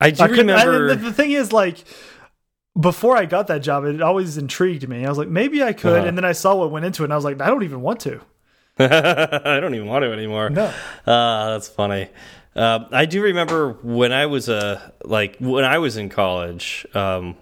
I do I couldn't. I, remember the, the thing is, like, before I got that job, it always intrigued me. I was like, maybe I could, Uh-huh. and then I saw what went into it, and I was like, I don't even want to. I don't even want to anymore. No. Ah, that's funny. Uh, I do remember when I was a like when I was in college, um,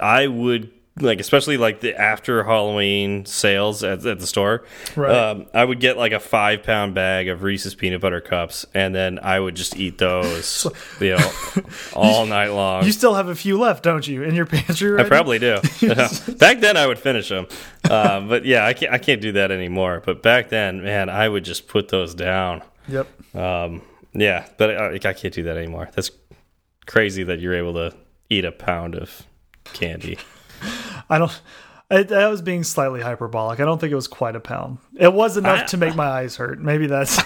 I would like especially like the after Halloween sales at, at the store. Right. Um, I would get like a five pound bag of Reese's peanut butter cups, and then I would just eat those, you know, all night long. You still have a few left, don't you, in your pantry? I probably do. back then, I would finish them, uh, but yeah, I can't. I can't do that anymore. But back then, man, I would just put those down. Yep. Um, yeah, but I, I can't do that anymore. That's crazy that you're able to eat a pound of candy. I don't. I, I was being slightly hyperbolic. I don't think it was quite a pound. It was enough I- to make my eyes hurt. Maybe that's.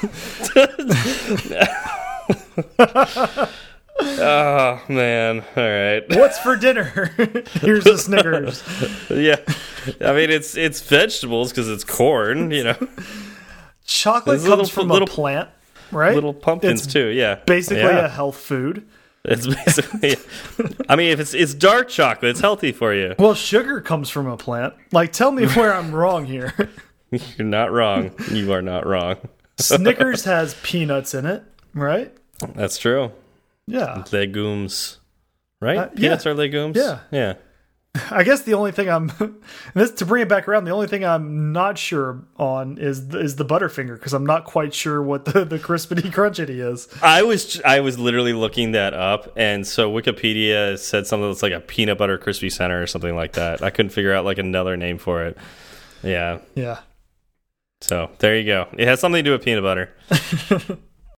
Oh man! All right. What's for dinner? Here's the Snickers. Yeah, I mean it's it's vegetables because it's corn. You know, Chocolate There's comes little- from little- a plant, right? little pumpkins It's too. Yeah, Basically, Yeah. a health food. It's basically. I mean, if it's it's dark chocolate, it's healthy for you. Well, sugar comes from a plant. Like, tell me where I'm wrong here. You're not wrong. You are not wrong. Snickers has peanuts in it, right? That's true. Yeah. Legumes, right? Uh, yeah. Peanuts are legumes. Yeah. yeah. I guess the only thing I'm this to bring it back around, the only thing I'm not sure on is is the Butterfinger because I'm not quite sure what the the crispity crunchity is. I was I was literally looking that up, and so Wikipedia said something that's like a peanut butter crispy center or something like that. I couldn't figure out like another name for it. Yeah, Yeah. so there you go. It has something to do with peanut butter.